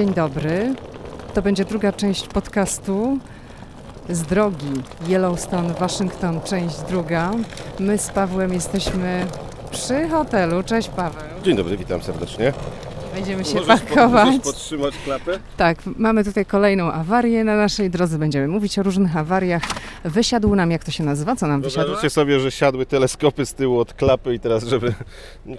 Dzień dobry. To będzie druga część podcastu z drogi Yellowstone, Waszyngton, część druga. My z Pawłem jesteśmy przy hotelu. Cześć Paweł. Dzień dobry, witam serdecznie. Będziemy się Możesz, pakować. możesz podtrzymać klapę? Tak, mamy tutaj kolejną awarię na naszej drodze. Będziemy mówić o różnych awariach. Wysiadł nam, jak to się nazywa? Co nam wysiadło? Wyobraźcie sobie, że siadły teleskopy z tyłu od klapy i teraz, żeby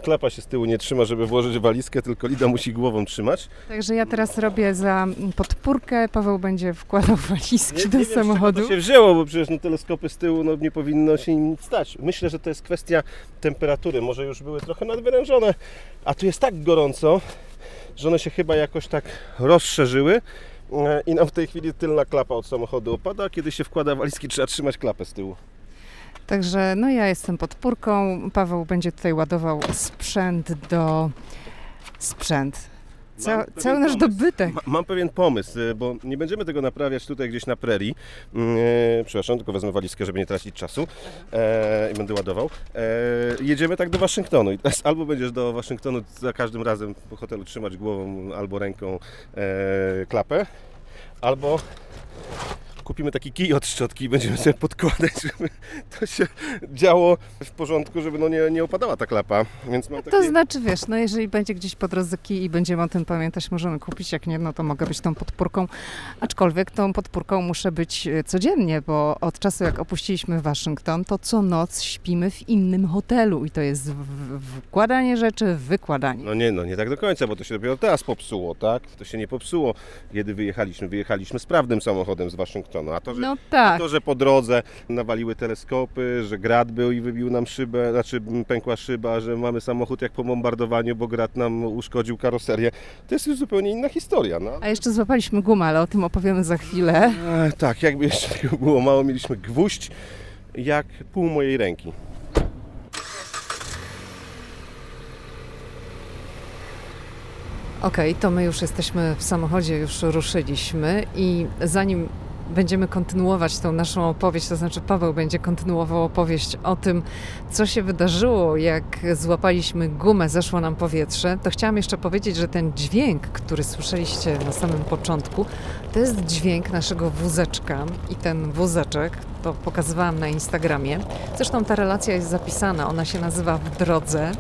klapa się z tyłu nie trzyma, żeby włożyć walizkę, tylko Lida musi głową trzymać. Także ja teraz robię za podpórkę. Paweł będzie wkładał walizki Nie, do nie wiem, samochodu. to się wzięło, bo przecież no, teleskopy z tyłu no, nie powinno się nic stać. Myślę, że to jest kwestia temperatury. Może już były trochę nadwyrężone, a tu jest tak gorąco, że one się chyba jakoś tak rozszerzyły. E, I nam w tej chwili tylna klapa od samochodu opada. Kiedy się wkłada walizki, trzeba trzymać klapę z tyłu. Także no ja jestem podpórką. Paweł będzie tutaj ładował sprzęt do sprzęt. Ca, cały nasz pomysł. dobytek. Ma, mam pewien pomysł, y, bo nie będziemy tego naprawiać tutaj gdzieś na prerii. E, przepraszam, tylko wezmę walizkę, żeby nie tracić czasu e, i będę ładował. E, jedziemy tak do Waszyngtonu i teraz albo będziesz do Waszyngtonu za każdym razem po hotelu trzymać głową albo ręką e, klapę, albo kupimy taki kij od szczotki i będziemy sobie podkładać, żeby to się działo w porządku, żeby no nie, nie opadała ta klapa. Więc mam taki... To znaczy, wiesz, no jeżeli będzie gdzieś po drodze kij i będziemy o tym pamiętać, możemy kupić, jak nie, no to mogę być tą podpórką. Aczkolwiek tą podpórką muszę być e, codziennie, bo od czasu jak opuściliśmy Waszyngton, to co noc śpimy w innym hotelu i to jest wkładanie rzeczy, wykładanie. No nie, no nie tak do końca, bo to się dopiero teraz popsuło, tak? To się nie popsuło, kiedy wyjechaliśmy. Wyjechaliśmy sprawnym samochodem z Waszyngtonu. A to, że, No a tak. to, że po drodze nawaliły teleskopy, że grad był i wybił nam szybę, znaczy pękła szyba, że mamy samochód jak po bombardowaniu, bo grad nam uszkodził karoserię, to jest już zupełnie inna historia, no. A jeszcze złapaliśmy gumę, ale o tym opowiemy za chwilę. E, tak, jakby jeszcze tego było mało, mieliśmy gwóźdź jak pół mojej ręki. Okej, to my już jesteśmy w samochodzie, już ruszyliśmy i zanim będziemy kontynuować tą naszą opowieść, to znaczy Paweł będzie kontynuował opowieść o tym, co się wydarzyło, jak złapaliśmy gumę, zeszło nam powietrze, to chciałam jeszcze powiedzieć, że ten dźwięk, który słyszeliście na samym początku, to jest dźwięk naszego wózeczka i ten wózeczek, to pokazywałam na Instagramie. Zresztą ta relacja jest zapisana, ona się nazywa W drodze.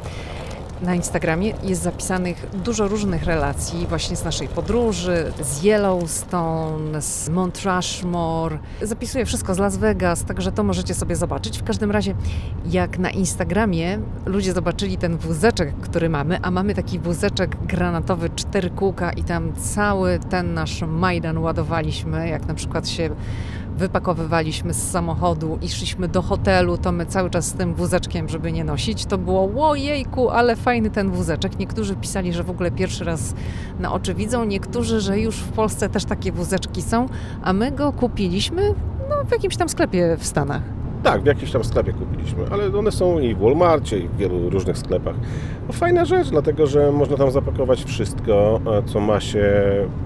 Na Instagramie jest zapisanych dużo różnych relacji właśnie z naszej podróży, z Yellowstone, z Mount Rushmore. Zapisuję wszystko z Las Vegas, także to możecie sobie zobaczyć. W każdym razie, jak na Instagramie ludzie zobaczyli ten wózeczek, który mamy, a mamy taki wózeczek granatowy, cztery kółka i tam cały ten nasz Majdan ładowaliśmy, jak na przykład się wypakowywaliśmy z samochodu i szliśmy do hotelu, to my cały czas z tym wózeczkiem, żeby nie nosić, to było ojejku, ale fajny ten wózeczek. Niektórzy pisali, że w ogóle pierwszy raz na oczy widzą, niektórzy, że już w Polsce też takie wózeczki są, a my go kupiliśmy no, w jakimś tam sklepie w Stanach. Tak, w jakimś tam sklepie kupiliśmy, ale one są i w Walmarcie, i w wielu różnych sklepach. No, fajna rzecz, dlatego że można tam zapakować wszystko, e, co ma się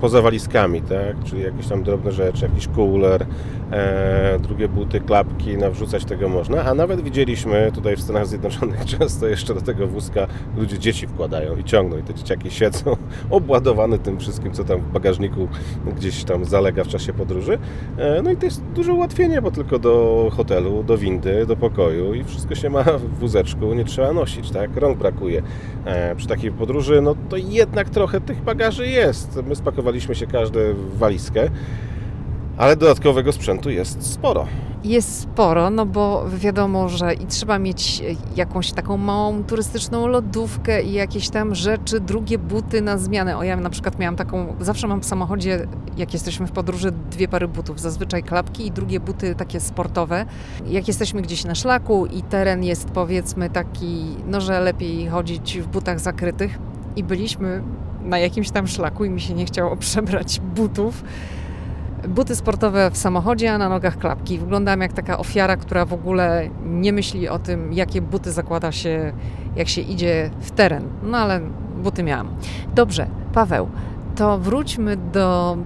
poza walizkami, tak? Czyli jakieś tam drobne rzeczy, jakiś cooler, e, drugie buty, klapki, nawrzucać tego można. A nawet widzieliśmy tutaj w Stanach Zjednoczonych często jeszcze do tego wózka ludzie dzieci wkładają i ciągną i te dzieciaki siedzą obładowane tym wszystkim, co tam w bagażniku gdzieś tam zalega w czasie podróży. E, No i to jest duże ułatwienie, bo tylko do hotelu, do windy, do pokoju i wszystko się ma w wózeczku, nie trzeba nosić, tak? Rąk brakuje. E, Przy takiej podróży, no to jednak trochę tych bagaży jest. My spakowaliśmy się każdy w walizkę, ale dodatkowego sprzętu jest sporo. Jest sporo, no bo wiadomo, że i trzeba mieć e, jakąś taką małą turystyczną lodówkę i jakieś tam rzeczy, drugie buty na zmianę. O ja na przykład miałam taką, zawsze mam w samochodzie, jak jesteśmy w podróży, dwie pary butów, zazwyczaj klapki i drugie buty takie sportowe. Jak jesteśmy gdzieś na szlaku i teren jest powiedzmy taki, no że lepiej chodzić w butach zakrytych i byliśmy na jakimś tam szlaku i mi się nie chciało przebrać butów, buty sportowe w samochodzie, a na nogach klapki. Wyglądam jak taka ofiara, która w ogóle nie myśli o tym, jakie buty zakłada się, jak się idzie w teren. No ale buty miałam. Dobrze, Paweł, to wróćmy do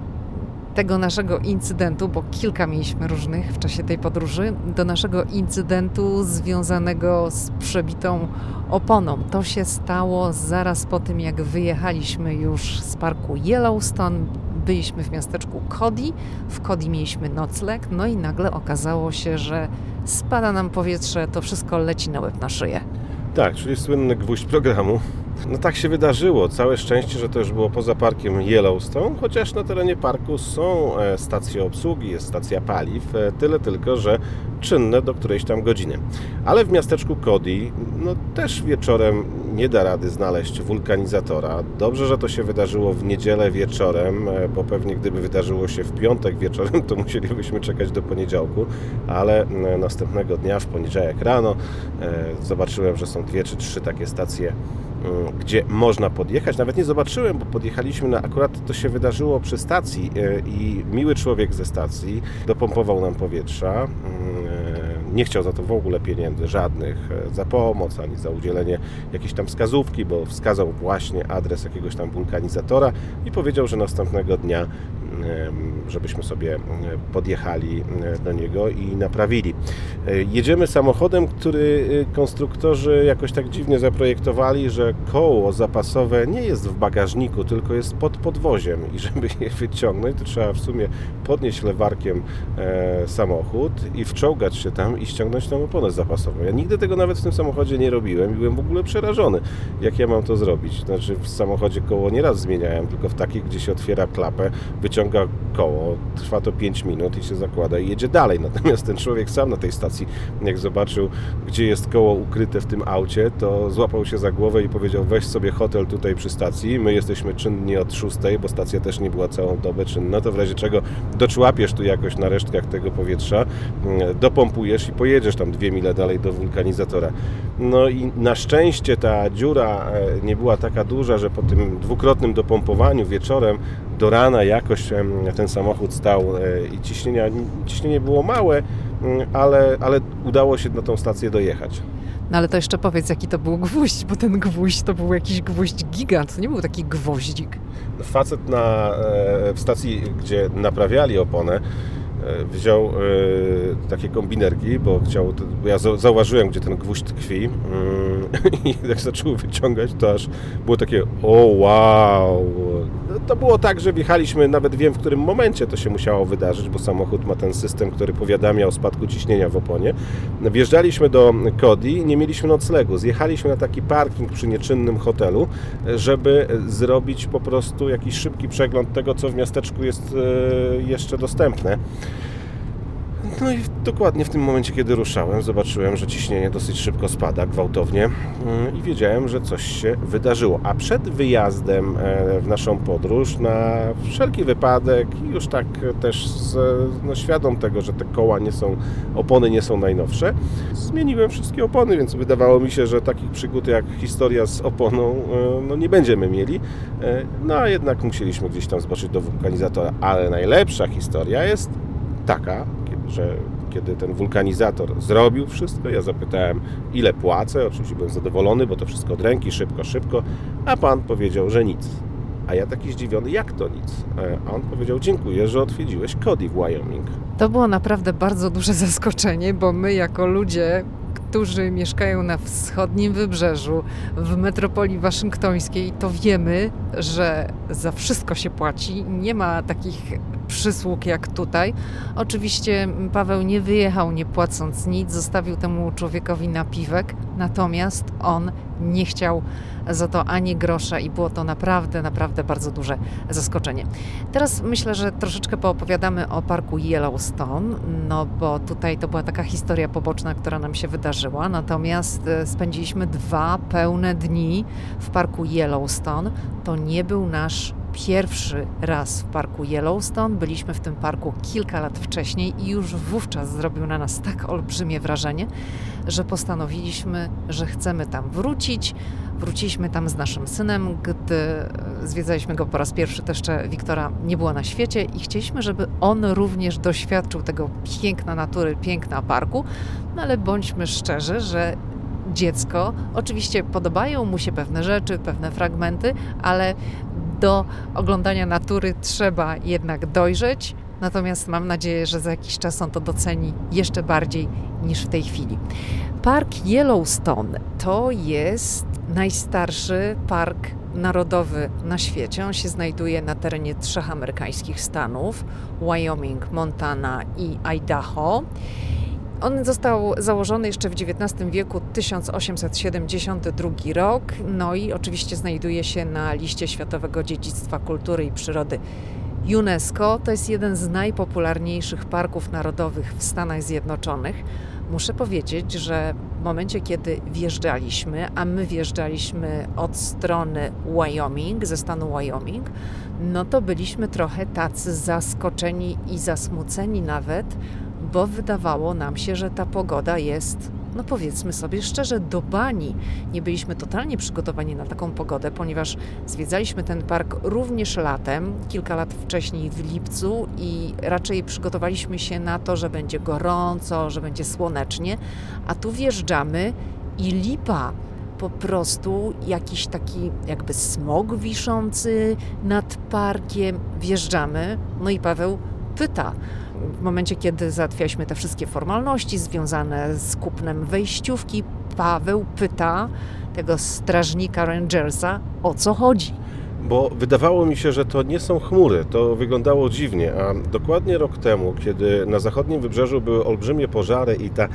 tego naszego incydentu, bo kilka mieliśmy różnych w czasie tej podróży, do naszego incydentu związanego z przebitą oponą. To się stało zaraz po tym, jak wyjechaliśmy już z parku Yellowstone. Byliśmy w miasteczku Cody. W Cody mieliśmy nocleg, no i nagle okazało się, że spada nam powietrze, to wszystko leci na łeb na szyję. Tak, czyli słynny gwóźdź programu. No tak się wydarzyło. Całe szczęście, że to już było poza parkiem Yellowstone, chociaż na terenie parku są e, stacje obsługi, jest stacja paliw, e, tyle tylko, że czynne do którejś tam godziny. Ale w miasteczku Cody, no też wieczorem nie da rady znaleźć wulkanizatora. Dobrze, że to się wydarzyło w niedzielę wieczorem, e, bo pewnie gdyby wydarzyło się w piątek wieczorem, to musielibyśmy czekać do poniedziałku, ale następnego dnia, w poniedziałek rano, zobaczyłem, że są dwie czy trzy takie stacje gdzie można podjechać. Nawet nie zobaczyłem, bo podjechaliśmy na akurat to się wydarzyło przy stacji y, i miły człowiek ze stacji dopompował nam powietrza. Nie chciał za to w ogóle pieniędzy żadnych, za pomoc ani za udzielenie jakiejś tam wskazówki, bo wskazał właśnie adres jakiegoś tam wulkanizatora i powiedział, że następnego dnia żebyśmy sobie podjechali do niego i naprawili. E, jedziemy samochodem, który e, konstruktorzy jakoś tak dziwnie zaprojektowali, że koło zapasowe nie jest w bagażniku, tylko jest pod podwoziem i żeby je wyciągnąć, to trzeba w sumie podnieść lewarkiem e, samochód i wczołgać się tam i ściągnąć tą oponę zapasową. Ja nigdy tego nawet w tym samochodzie nie robiłem i byłem w ogóle przerażony, jak ja mam to zrobić. Znaczy w samochodzie koło nieraz zmieniałem, tylko w takich, gdzie się otwiera klapę, wyciąga koło, trwa to 5 minut i się zakłada i jedzie dalej. Natomiast ten człowiek sam na tej stacji, jak zobaczył, gdzie jest koło ukryte w tym aucie, to złapał się za głowę i powiedział, weź sobie hotel tutaj przy stacji, my jesteśmy czynni od 6, bo stacja też nie była całą dobę czynna, to w razie czego doczłapiesz tu jakoś na resztkach tego powietrza, mm, dopompujesz i pojedziesz tam dwie mile dalej do wulkanizatora. No i na szczęście ta dziura e, nie była taka duża, że po tym dwukrotnym dopompowaniu wieczorem do rana jakoś ten samochód stał e, i ciśnienia, ciśnienie było małe, ale, ale udało się na tą stację dojechać. No ale to jeszcze powiedz, jaki to był gwóźdź, bo ten gwóźdź to był jakiś gwóźdź gigant, to nie był taki gwoździk. Facet na, e, w stacji, gdzie naprawiali oponę, wziął e, takie kombinerki, bo chciał, bo ja zauważyłem, gdzie ten gwóźdź tkwi mm, i jak zaczął wyciągać, to aż było takie o wow. No, to było tak, że wjechaliśmy, nawet wiem w którym momencie to się musiało wydarzyć, bo samochód ma ten system, który powiadamia o spadku ciśnienia w oponie. Wjeżdżaliśmy do Kodi, nie mieliśmy noclegu. Zjechaliśmy na taki parking przy nieczynnym hotelu, żeby zrobić po prostu jakiś szybki przegląd tego, co w miasteczku jest e, jeszcze dostępne. No i dokładnie w tym momencie, kiedy ruszałem, zobaczyłem, że ciśnienie dosyć szybko spada, gwałtownie mm, i wiedziałem, że coś się wydarzyło. A przed wyjazdem e, w naszą podróż, na wszelki wypadek, już tak też z, no, świadom tego, że te koła nie są, opony nie są najnowsze, zmieniłem wszystkie opony, więc wydawało mi się, że takich przygód jak historia z oponą e, no, nie będziemy mieli. E, no a jednak musieliśmy gdzieś tam zobaczyć do wulkanizatora. Ale najlepsza historia jest taka, że kiedy ten wulkanizator zrobił wszystko, ja zapytałem, ile płacę. Oczywiście byłem zadowolony, bo to wszystko od ręki, szybko, szybko. A pan powiedział, że nic. A ja taki zdziwiony, jak to nic? E, a on powiedział, dziękuję, że odwiedziłeś Cody w Wyoming. To było naprawdę bardzo duże zaskoczenie, bo my jako ludzie, którzy mieszkają na wschodnim wybrzeżu, w metropolii waszyngtońskiej, to wiemy, że za wszystko się płaci. Nie ma takich przysług jak tutaj. Oczywiście Paweł nie wyjechał nie płacąc nic, zostawił temu człowiekowi napiwek, natomiast on nie chciał za to ani grosza i było to naprawdę, naprawdę bardzo duże zaskoczenie. Teraz myślę, że troszeczkę poopowiadamy o parku Yellowstone, no bo tutaj to była taka historia poboczna, która nam się wydarzyła, natomiast e, spędziliśmy dwa pełne dni w parku Yellowstone. To nie był nasz pierwszy raz w parku Yellowstone. Byliśmy w tym parku kilka lat wcześniej i już wówczas zrobił na nas tak olbrzymie wrażenie, że postanowiliśmy, że chcemy tam wrócić. Wróciliśmy tam z naszym synem, gdy zwiedzaliśmy go po raz pierwszy, to jeszcze Wiktora nie było na świecie i chcieliśmy, żeby on również doświadczył tego piękna natury, piękna parku, no ale bądźmy szczerzy, że dziecko, oczywiście podobają mu się pewne rzeczy, pewne fragmenty, ale do oglądania natury trzeba jednak dojrzeć. Natomiast mam nadzieję, że za jakiś czas on to doceni jeszcze bardziej niż w tej chwili. Park Yellowstone to jest najstarszy park narodowy na świecie. On się znajduje na terenie trzech amerykańskich stanów: Wyoming, Montana i Idaho. On został założony jeszcze w XIX wieku, 1872 rok, no i oczywiście znajduje się na liście Światowego Dziedzictwa Kultury i Przyrody UNESCO. To jest jeden z najpopularniejszych parków narodowych w Stanach Zjednoczonych. Muszę powiedzieć, że w momencie, kiedy wjeżdżaliśmy, a my wjeżdżaliśmy od strony Wyoming, ze stanu Wyoming, no to byliśmy trochę tacy zaskoczeni i zasmuceni nawet, bo wydawało nam się, że ta pogoda jest, no powiedzmy sobie szczerze, do bani. Nie byliśmy totalnie przygotowani na taką pogodę, ponieważ zwiedzaliśmy ten park również latem, kilka lat wcześniej w lipcu i raczej przygotowaliśmy się na to, że będzie gorąco, że będzie słonecznie, a tu wjeżdżamy i lipa po prostu jakiś taki jakby smog wiszący nad parkiem. Wjeżdżamy, no i Paweł pyta, w momencie, kiedy załatwialiśmy te wszystkie formalności związane z kupnem wejściówki, Paweł pyta tego strażnika Rangersa, o co chodzi bo wydawało mi się, że to nie są chmury. To wyglądało dziwnie, a dokładnie rok temu, kiedy na zachodnim wybrzeżu były olbrzymie pożary i ta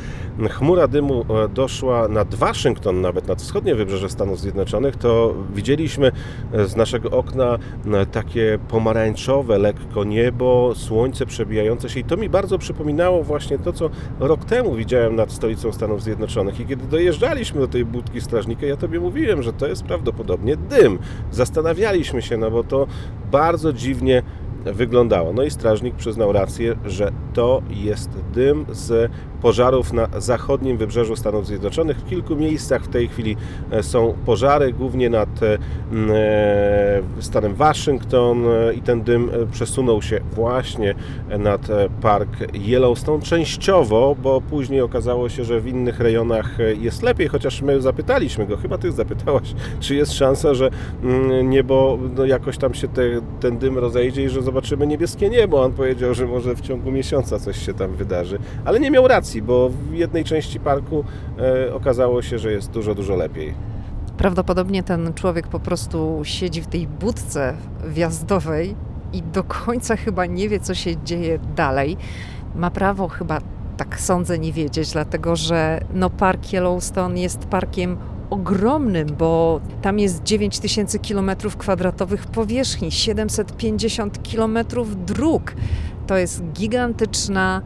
chmura dymu e, doszła nad Waszyngton, nawet nad wschodnie wybrzeże Stanów Zjednoczonych, to widzieliśmy e, z naszego okna e, takie pomarańczowe lekko niebo, słońce przebijające się i to mi bardzo przypominało właśnie to, co rok temu widziałem nad stolicą Stanów Zjednoczonych i kiedy dojeżdżaliśmy do tej budki strażnika, ja Tobie mówiłem, że to jest prawdopodobnie dym. Zastanawialiśmy śmialiśmy się, no bo to bardzo dziwnie wyglądało. No i strażnik przyznał rację, że to jest dym z pożarów na zachodnim wybrzeżu Stanów Zjednoczonych. W kilku miejscach w tej chwili e, są pożary, głównie nad e, e, stanem Waszyngton i ten dym przesunął się właśnie nad park Yellowstone częściowo, bo później okazało się, że w innych rejonach jest lepiej, chociaż my zapytaliśmy go, chyba ty zapytałaś, czy jest szansa, że niebo no jakoś tam się te, ten dym rozejdzie i że zobaczymy niebieskie niebo. On powiedział, że może w ciągu miesiąca coś się tam wydarzy, ale nie miał racji bo w jednej części parku e, okazało się, że jest dużo, dużo lepiej. Prawdopodobnie ten człowiek po prostu siedzi w tej budce wjazdowej i do końca chyba nie wie, co się dzieje dalej. Ma prawo chyba, tak sądzę, nie wiedzieć, dlatego że no, park Yellowstone jest parkiem ogromnym, bo tam jest 9000 km2 powierzchni, 750 km dróg. To jest gigantyczna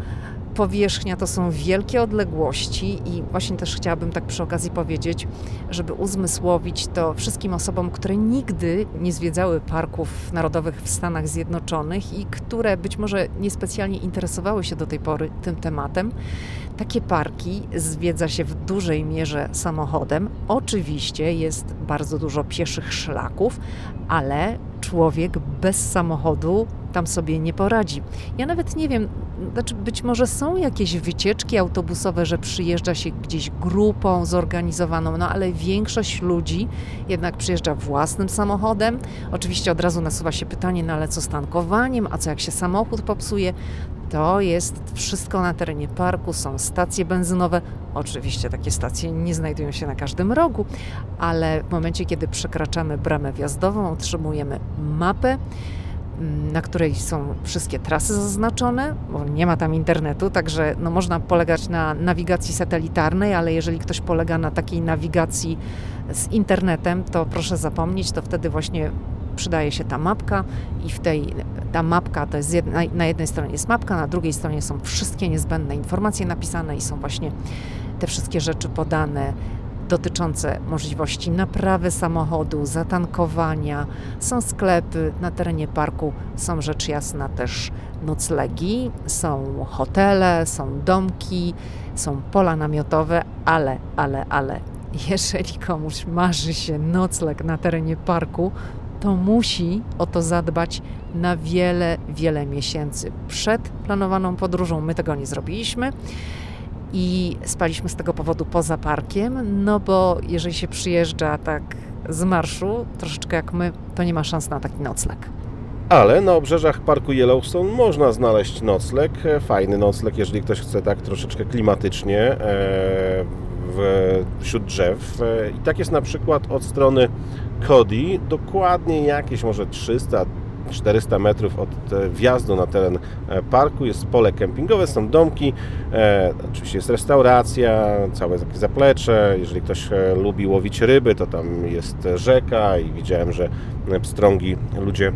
powierzchnia to są wielkie odległości i właśnie też chciałabym tak przy okazji powiedzieć, żeby uzmysłowić to wszystkim osobom, które nigdy nie zwiedzały parków narodowych w Stanach Zjednoczonych i które być może niespecjalnie interesowały się do tej pory tym tematem. Takie parki zwiedza się w dużej mierze samochodem. Oczywiście jest bardzo dużo pieszych szlaków, ale człowiek bez samochodu tam sobie nie poradzi. Ja nawet nie wiem, znaczy być może są jakieś wycieczki autobusowe, że przyjeżdża się gdzieś grupą zorganizowaną, no ale większość ludzi jednak przyjeżdża własnym samochodem. Oczywiście od razu nasuwa się pytanie, no ale co z tankowaniem, a co jak się samochód popsuje? To jest wszystko na terenie parku, są stacje benzynowe. Oczywiście takie stacje nie znajdują się na każdym rogu, ale w momencie, kiedy przekraczamy bramę wjazdową, otrzymujemy mapę Mm, na której są wszystkie trasy zaznaczone, bo nie ma tam internetu, także no, można polegać na nawigacji satelitarnej, ale jeżeli ktoś polega na takiej nawigacji z internetem, to proszę zapomnieć, to wtedy właśnie przydaje się ta mapka i w tej, ta mapka to jest jedna, na jednej stronie jest mapka, na drugiej stronie są wszystkie niezbędne informacje napisane i są właśnie te wszystkie rzeczy podane dotyczące możliwości naprawy samochodu, zatankowania. Są sklepy na terenie parku, są rzecz jasna też noclegi, są hotele, są domki, są pola namiotowe, ale, ale, ale jeżeli komuś marzy się nocleg na terenie parku, to musi o to zadbać na wiele, wiele miesięcy przed planowaną podróżą. My tego nie zrobiliśmy i spaliśmy z tego powodu poza parkiem, no bo jeżeli się przyjeżdża tak z marszu, troszeczkę jak my, to nie ma szans na taki nocleg. Ale na obrzeżach parku Yellowstone można znaleźć nocleg, e, fajny nocleg, jeżeli ktoś chce tak troszeczkę klimatycznie e, wśród drzew. E, I tak jest na przykład od strony Cody, dokładnie jakieś może 300 400 metrów od wjazdu na teren parku jest pole kempingowe, są domki, e, oczywiście jest restauracja, całe takie zaplecze. Jeżeli ktoś lubi łowić ryby, to tam jest rzeka i widziałem, że pstrągi ludzie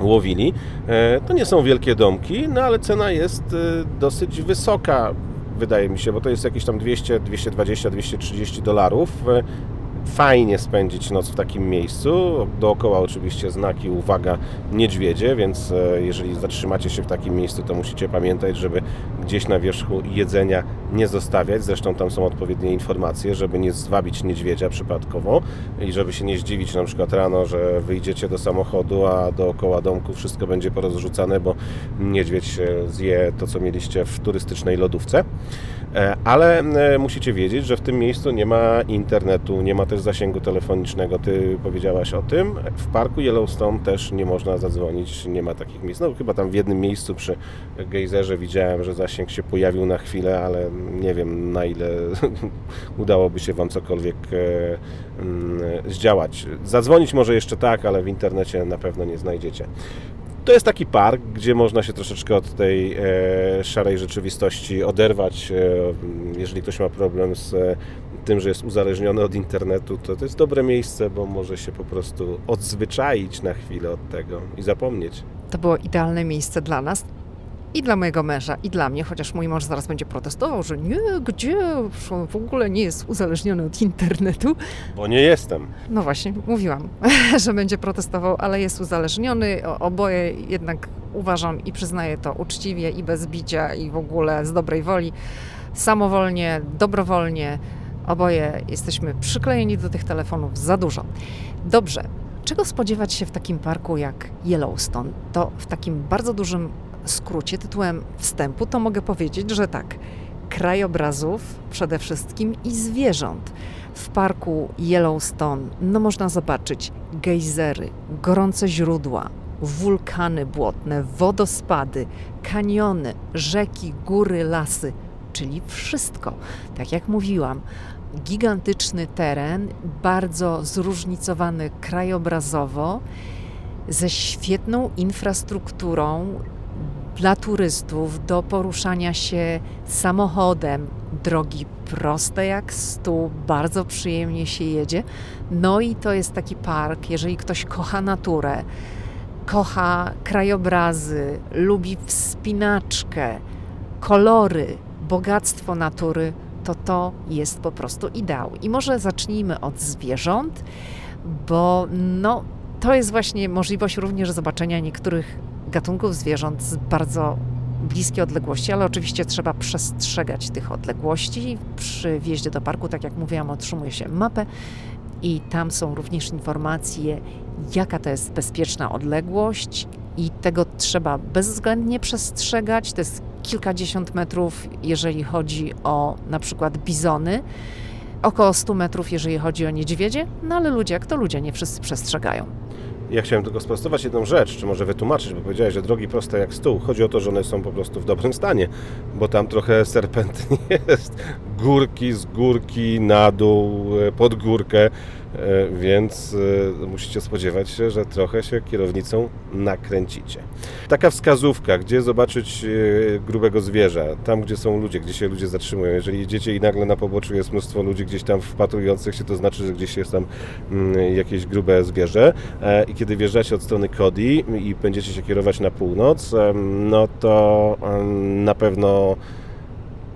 łowili. E, to nie są wielkie domki, no ale cena jest e, dosyć wysoka, wydaje mi się, bo to jest jakieś tam 200, 220, 230 dolarów. E, fajnie spędzić noc w takim miejscu. Dookoła oczywiście znaki uwaga niedźwiedzie, więc e, jeżeli zatrzymacie się w takim miejscu, to musicie pamiętać, żeby gdzieś na wierzchu jedzenia nie zostawiać. Zresztą tam są odpowiednie informacje, żeby nie zwabić niedźwiedzia przypadkowo i żeby się nie zdziwić na przykład rano, że wyjdziecie do samochodu, a dookoła domku wszystko będzie porozrzucane, bo niedźwiedź zje to, co mieliście w turystycznej lodówce. E, ale e, musicie wiedzieć, że w tym miejscu nie ma internetu, nie ma też zasięgu telefonicznego. Ty powiedziałaś o tym. W parku Yellowstone też nie można zadzwonić, nie ma takich miejsc. No chyba tam w jednym miejscu przy gejzerze widziałem, że zasięg się pojawił na chwilę, ale nie wiem na ile udałoby się Wam cokolwiek e, mm, zdziałać. Zadzwonić może jeszcze tak, ale w internecie na pewno nie znajdziecie. To jest taki park, gdzie można się troszeczkę od tej e, szarej rzeczywistości oderwać. E, jeżeli ktoś ma problem z tym, że jest uzależniony od internetu, to to jest dobre miejsce, bo może się po prostu odzwyczaić na chwilę od tego i zapomnieć. To było idealne miejsce dla nas i dla mojego męża, i dla mnie, chociaż mój mąż zaraz będzie protestował, że nie, gdzie, on w ogóle nie jest uzależniony od internetu. Bo nie jestem. No właśnie, mówiłam, że będzie protestował, ale jest uzależniony. Oboje jednak uważam i przyznaję to uczciwie i bez bicia i w ogóle z dobrej woli, samowolnie, dobrowolnie. Oboje jesteśmy przyklejeni do tych telefonów za dużo. Dobrze, czego spodziewać się w takim parku jak Yellowstone? To w takim bardzo dużym skrócie, tytułem wstępu, to mogę powiedzieć, że tak, krajobrazów przede wszystkim i zwierząt. W parku Yellowstone no można zobaczyć gejzery, gorące źródła, wulkany błotne, wodospady, kaniony, rzeki, góry, lasy, czyli wszystko. Tak jak mówiłam, gigantyczny teren, bardzo zróżnicowany krajobrazowo, ze świetną infrastrukturą, dla turystów do poruszania się samochodem. Drogi proste jak stół, bardzo przyjemnie się jedzie. No i to jest taki park, jeżeli ktoś kocha naturę, kocha krajobrazy, lubi wspinaczkę, kolory, bogactwo natury, to to jest po prostu ideał. I może zacznijmy od zwierząt, bo no, to jest właśnie możliwość również zobaczenia niektórych gatunków zwierząt z bardzo bliskiej odległości, ale oczywiście trzeba przestrzegać tych odległości. Przy wjeździe do parku, tak jak mówiłam, otrzymuje się mapę i tam są również informacje, jaka to jest bezpieczna odległość i tego trzeba bezwzględnie przestrzegać. To jest kilkadziesiąt metrów, jeżeli chodzi o na przykład bizony, około 100 metrów, jeżeli chodzi o niedźwiedzie, no ale ludzie, jak to ludzie, nie wszyscy przestrzegają. Ja chciałem tylko sprostować jedną rzecz, czy może wytłumaczyć, bo powiedziałeś, że drogi proste jak stół. Chodzi o to, że one są po prostu w dobrym stanie, bo tam trochę serpentnie jest. Górki z górki na dół, e, pod górkę. E, więc e, musicie spodziewać się, że trochę się kierownicą nakręcicie. Taka wskazówka, gdzie zobaczyć grubego zwierza, tam gdzie są ludzie, gdzie się ludzie zatrzymują. Jeżeli jedziecie i nagle na poboczu jest mnóstwo ludzi gdzieś tam wpatrujących się, to znaczy, że gdzieś jest tam mm, jakieś grube zwierzę i kiedy wjeżdżacie od strony Cody i będziecie się kierować na północ, no to na pewno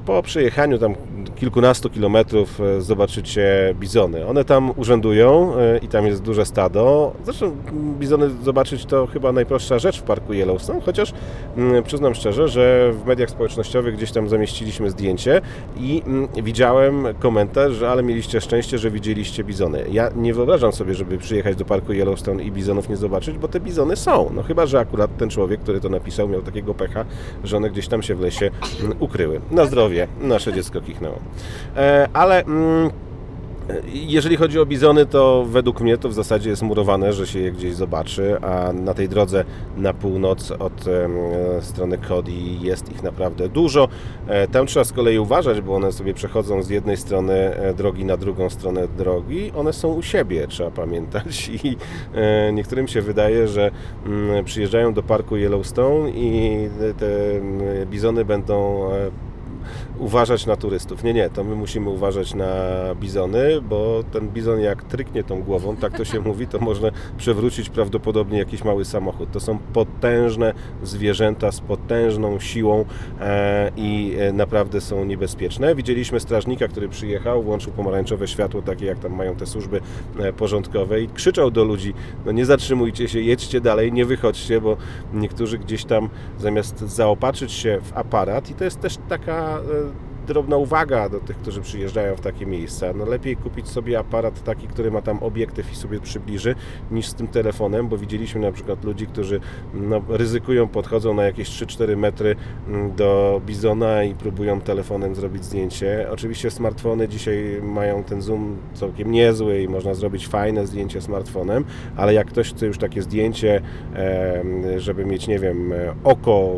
po przejechaniu tam kilkunastu kilometrów e, zobaczycie bizony. One tam urzędują e, i tam jest duże stado. Zresztą bizony zobaczyć to chyba najprostsza rzecz w parku Yellowstone, chociaż mm, przyznam szczerze, że w mediach społecznościowych gdzieś tam zamieściliśmy zdjęcie i mm, widziałem komentarz, że ale mieliście szczęście, że widzieliście bizony. Ja nie wyobrażam sobie, żeby przyjechać do parku Yellowstone i bizonów nie zobaczyć, bo te bizony są. No chyba, że akurat ten człowiek, który to napisał, miał takiego pecha, że one gdzieś tam się w lesie mm, ukryły. Na zdrowie, nasze dziecko kichnęło. E, ale mm, Jeżeli chodzi o bizony, to według mnie to w zasadzie jest murowane, że się je gdzieś zobaczy, a na tej drodze na północ od strony Kodi jest ich naprawdę dużo. E, tam trzeba z kolei uważać, bo one sobie przechodzą z jednej strony e, drogi na drugą stronę drogi. One są u siebie, trzeba pamiętać i niektórym się wydaje, że mm, przyjeżdżają do parku Yellowstone i te bizony będą uważać na turystów. Nie, nie, to my musimy uważać na bizony, bo ten bizon jak tryknie tą głową, tak to się mówi, to można przewrócić prawdopodobnie jakiś mały samochód. To są potężne zwierzęta z potężną siłą e, i e, naprawdę są niebezpieczne. Widzieliśmy strażnika, który przyjechał, włączył pomarańczowe światło, takie jak tam mają te służby e, porządkowe i krzyczał do ludzi, no nie zatrzymujcie się, jedźcie dalej, nie wychodźcie, bo niektórzy gdzieś tam zamiast zaopatrzyć się w aparat i to jest też taka drobna uwaga do tych, którzy przyjeżdżają w takie miejsca. No lepiej kupić sobie aparat taki, który ma tam obiektyw i sobie przybliży, niż z tym telefonem, bo widzieliśmy na przykład ludzi, którzy no, ryzykują, podchodzą na jakieś 3-4 metry mm, do bizona i próbują telefonem zrobić zdjęcie. Oczywiście smartfony dzisiaj mają ten zoom całkiem niezły i można zrobić fajne zdjęcie smartfonem, ale jak ktoś chce już takie zdjęcie, żeby mieć, nie wiem, oko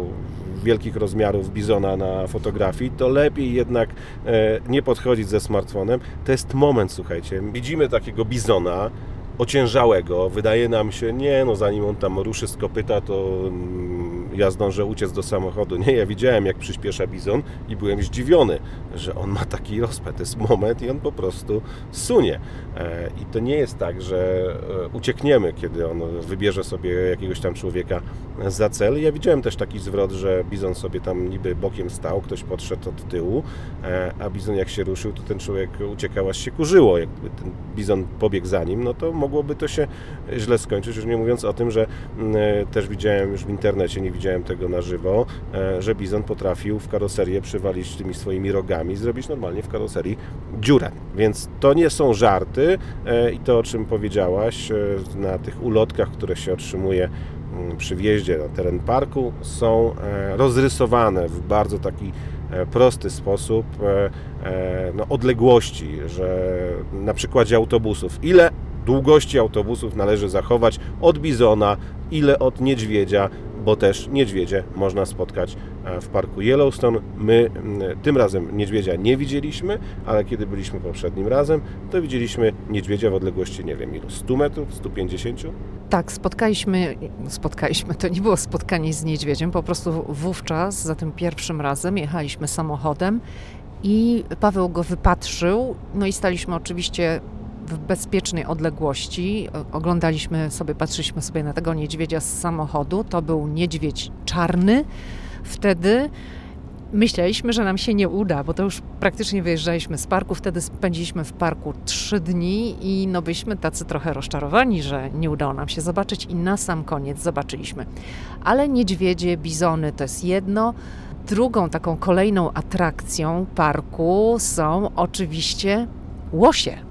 wielkich rozmiarów bizona na fotografii, to lepiej jednak e, nie podchodzić ze smartfonem. To jest moment, słuchajcie. Widzimy takiego bizona, ociężałego. Wydaje nam się, nie, no zanim on tam ruszy z kopyta, to mm, ja zdążę uciec do samochodu. Nie, ja widziałem jak przyspiesza bizon i byłem zdziwiony, że on ma taki rozpęd. To jest moment i on po prostu sunie. E, I to nie jest tak, że e, uciekniemy, kiedy on wybierze sobie jakiegoś tam człowieka za cel. Ja widziałem też taki zwrot, że bizon sobie tam niby bokiem stał, ktoś podszedł od tyłu, e, a bizon jak się ruszył, to ten człowiek uciekał, aż się kurzyło. Jakby ten bizon pobiegł za nim, no to mogłoby to się źle skończyć, już nie mówiąc o tym, że mm, też widziałem już w internecie, nie widziałem tego na żywo, że bizon potrafił w karoserię przywalić tymi swoimi rogami, zrobić normalnie w karoserii dziurę. Więc to nie są żarty i to, o czym powiedziałaś, na tych ulotkach, które się otrzymuje Mm, przy wjeździe na teren parku są e, rozrysowane w bardzo taki e, prosty sposób e, no, odległości, że na przykładzie autobusów, ile długości autobusów należy zachować od bizona, ile od niedźwiedzia, bo też niedźwiedzie można spotkać e, w parku Yellowstone. My tym razem niedźwiedzia nie widzieliśmy, ale kiedy byliśmy poprzednim razem, to widzieliśmy niedźwiedzia w odległości, nie wiem ilu, 100 metrów, 150? Tak, spotkaliśmy, spotkaliśmy, to nie było spotkanie z niedźwiedziem, po prostu wówczas, za tym pierwszym razem jechaliśmy samochodem i Paweł go wypatrzył, no i staliśmy oczywiście w bezpiecznej odległości. Oglądaliśmy sobie, patrzyliśmy sobie na tego niedźwiedzia z samochodu. To był niedźwiedź czarny. Wtedy myśleliśmy, że nam się nie uda, bo to już praktycznie wyjeżdżaliśmy z parku. Wtedy spędziliśmy w parku trzy dni i no byliśmy tacy trochę rozczarowani, że nie udało nam się zobaczyć i na sam koniec zobaczyliśmy. Ale niedźwiedzie, bizony to jest jedno. Drugą taką kolejną atrakcją parku są oczywiście łosie.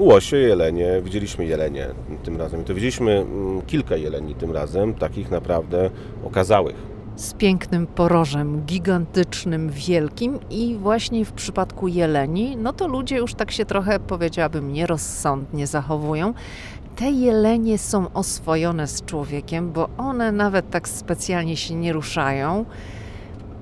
Łosie, jelenie, widzieliśmy jelenie tym razem. I to widzieliśmy mm, kilka jeleni tym razem, takich naprawdę okazałych. Z pięknym porożem, gigantycznym, wielkim i właśnie w przypadku jeleni, no to ludzie już tak się trochę, powiedziałabym, nierozsądnie zachowują. Te jelenie są oswojone z człowiekiem, bo one nawet tak specjalnie się nie ruszają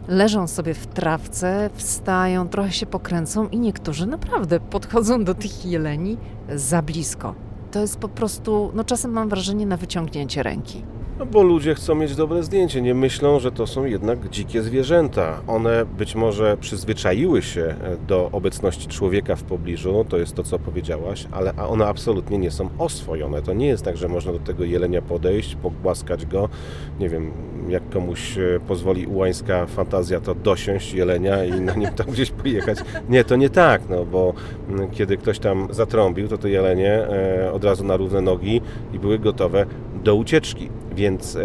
leżą sobie w trawce, wstają, trochę się pokręcą i niektórzy naprawdę podchodzą do tych jeleni za blisko. To jest po prostu, no czasem mam wrażenie na wyciągnięcie ręki. No bo ludzie chcą mieć dobre zdjęcie, nie myślą, że to są jednak dzikie zwierzęta. One być może przyzwyczaiły się e, do obecności człowieka w pobliżu, to jest to, co powiedziałaś, ale one absolutnie nie są oswojone. To nie jest tak, że można do tego jelenia podejść, pogłaskać go, nie wiem, jak komuś e, pozwoli ułańska fantazja, to dosiąść jelenia i na nim tam gdzieś pojechać. Nie, to nie tak, no bo mm, kiedy ktoś tam zatrąbił, to te jelenie e, od razu na równe nogi i były gotowe do ucieczki. Więc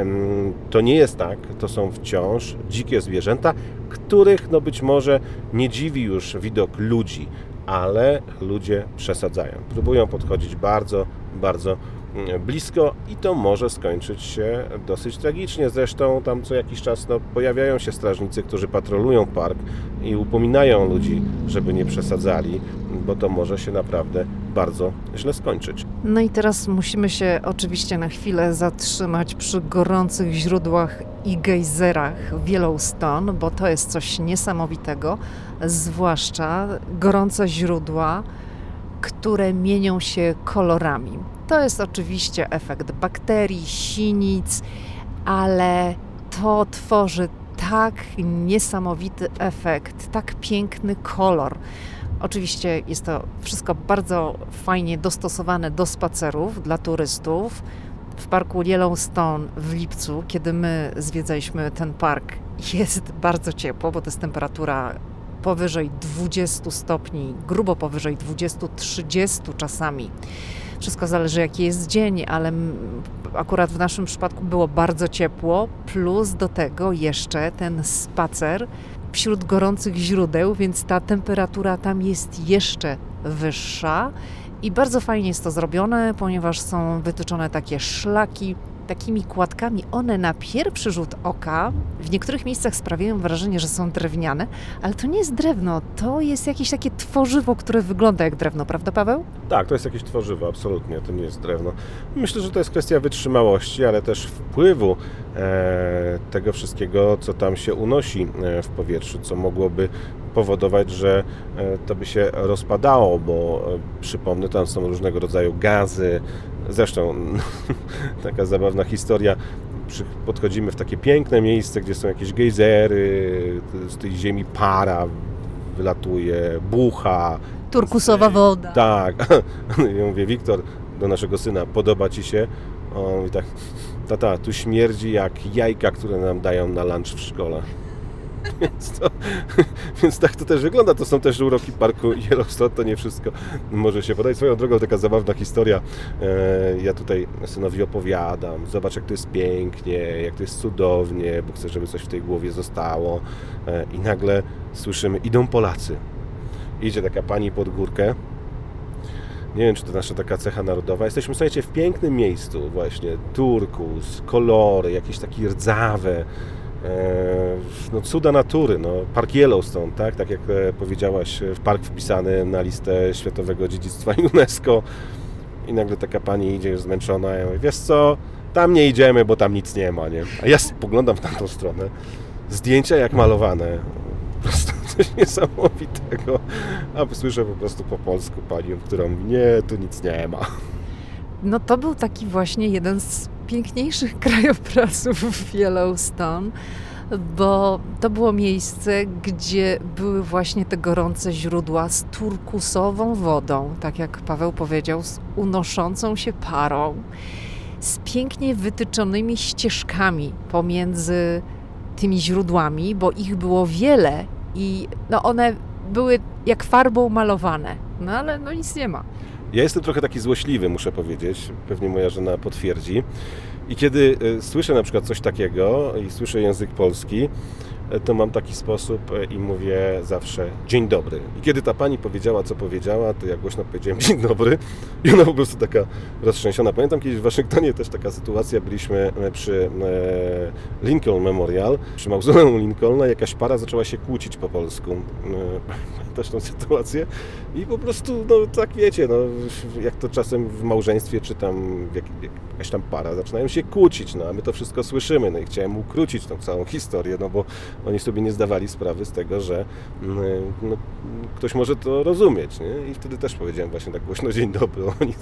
to nie jest tak, to są wciąż dzikie zwierzęta, których no być może nie dziwi już widok ludzi, ale ludzie przesadzają. Próbują podchodzić bardzo, bardzo mm, blisko i to może skończyć się dosyć tragicznie. Zresztą tam co jakiś czas no, pojawiają się strażnicy, którzy patrolują park i upominają ludzi, żeby nie przesadzali, bo to może się naprawdę bardzo źle skończyć. No i teraz musimy się oczywiście na chwilę zatrzymać przy gorących źródłach i gejzerach Yellowstone, bo to jest coś niesamowitego, zwłaszcza gorące źródła, które mienią się kolorami. To jest oczywiście efekt bakterii, sinic, ale to tworzy tak niesamowity efekt, tak piękny kolor. Oczywiście jest to wszystko bardzo fajnie dostosowane do spacerów dla turystów. W parku Yellowstone w lipcu, kiedy my zwiedzaliśmy ten park, jest bardzo ciepło, bo to jest temperatura powyżej 20 stopni, grubo powyżej 20-30 czasami. Wszystko zależy jaki jest dzień, ale akurat w naszym przypadku było bardzo ciepło, plus do tego jeszcze ten spacer wśród gorących źródeł, więc ta temperatura tam jest jeszcze wyższa. I bardzo fajnie jest to zrobione, ponieważ są wytyczone takie szlaki takimi kładkami. One na pierwszy rzut oka w niektórych miejscach sprawiają wrażenie, że są drewniane, ale to nie jest drewno, to jest jakieś takie tworzywo, które wygląda jak drewno, prawda Paweł? Tak, to jest jakieś tworzywo, absolutnie, to nie jest drewno. Myślę, że to jest kwestia wytrzymałości, ale też wpływu e, tego wszystkiego, co tam się unosi e, w powietrzu, co mogłoby powodować, że e, to by się rozpadało, bo e, przypomnę, tam są różnego rodzaju gazy. Zresztą taka zabawna historia. Podchodzimy w takie piękne miejsce, gdzie są jakieś gejzery, z tej ziemi para wylatuje, bucha. Turkusowa woda. Tak. Ja mówię, Wiktor, do naszego syna, podoba Ci się? On mówi tak, tata, tu śmierdzi jak jajka, które nam dają na lunch w szkole. Więc, to, więc tak to też wygląda. To są też uroki parku Yellowstone, to nie wszystko może się podać. Swoją drogą taka zabawna historia. E, ja tutaj synowi opowiadam, zobacz jak to jest pięknie, jak to jest cudownie, bo chcę, żeby coś w tej głowie zostało. E, I nagle słyszymy, idą Polacy. Idzie taka pani pod górkę, nie wiem, czy to nasza taka cecha narodowa. Jesteśmy, słuchajcie, w pięknym miejscu właśnie. Turkus, kolory, jakieś takie rdzawe, no, cuda natury, no, Park Yellowstone, tak? tak jak e, powiedziałaś, w park wpisany na listę Światowego Dziedzictwa UNESCO i nagle taka pani idzie już zmęczona i mówi, wiesz co, tam nie idziemy, bo tam nic nie ma, nie? A ja spoglądam w tamtą stronę, zdjęcia jak malowane, po prostu coś niesamowitego, a słyszę po prostu po polsku panią, która mówi, nie, tu nic nie ma. No to był taki właśnie jeden z piękniejszych krajobrazów w Yellowstone, bo to było miejsce, gdzie były właśnie te gorące źródła z turkusową wodą, tak jak Paweł powiedział, z unoszącą się parą, z pięknie wytyczonymi ścieżkami pomiędzy tymi źródłami, bo ich było wiele i no one były jak farbą malowane, no ale no nic nie ma. Ja jestem trochę taki złośliwy, muszę powiedzieć. Pewnie moja żona potwierdzi. I kiedy e, słyszę na przykład coś takiego i słyszę język polski, e, to mam taki sposób e, i mówię zawsze dzień dobry. I kiedy ta pani powiedziała, co powiedziała, to ja głośno powiedziałem dzień dobry i ona po prostu taka roztrzęsiona. Pamiętam kiedyś w Waszyngtonie też taka sytuacja, byliśmy przy Lincoln Memorial, przy mauzoleum Lincolna, jakaś para zaczęła się kłócić po polsku też sytuację i po prostu, no tak wiecie, no, jak to czasem w małżeństwie czy tam jak, jakaś tam para zaczynają się kłócić, no a my to wszystko słyszymy, no i chciałem ukrócić tą całą historię, no bo oni sobie nie zdawali sprawy z tego, że mm, no, ktoś może to rozumieć, nie? I wtedy też powiedziałem właśnie tak głośno dzień dobry, oni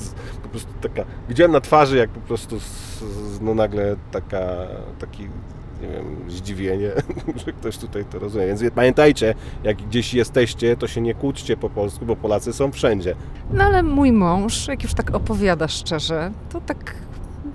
po prostu taka, widziałem na twarzy jak po prostu no nagle taka, taki nie wiem, zdziwienie, że ktoś tutaj to rozumie. Więc pamiętajcie, jak gdzieś jesteście, to się nie kłóćcie po polsku, bo Polacy są wszędzie. No ale mój mąż, jak już tak opowiada szczerze, to tak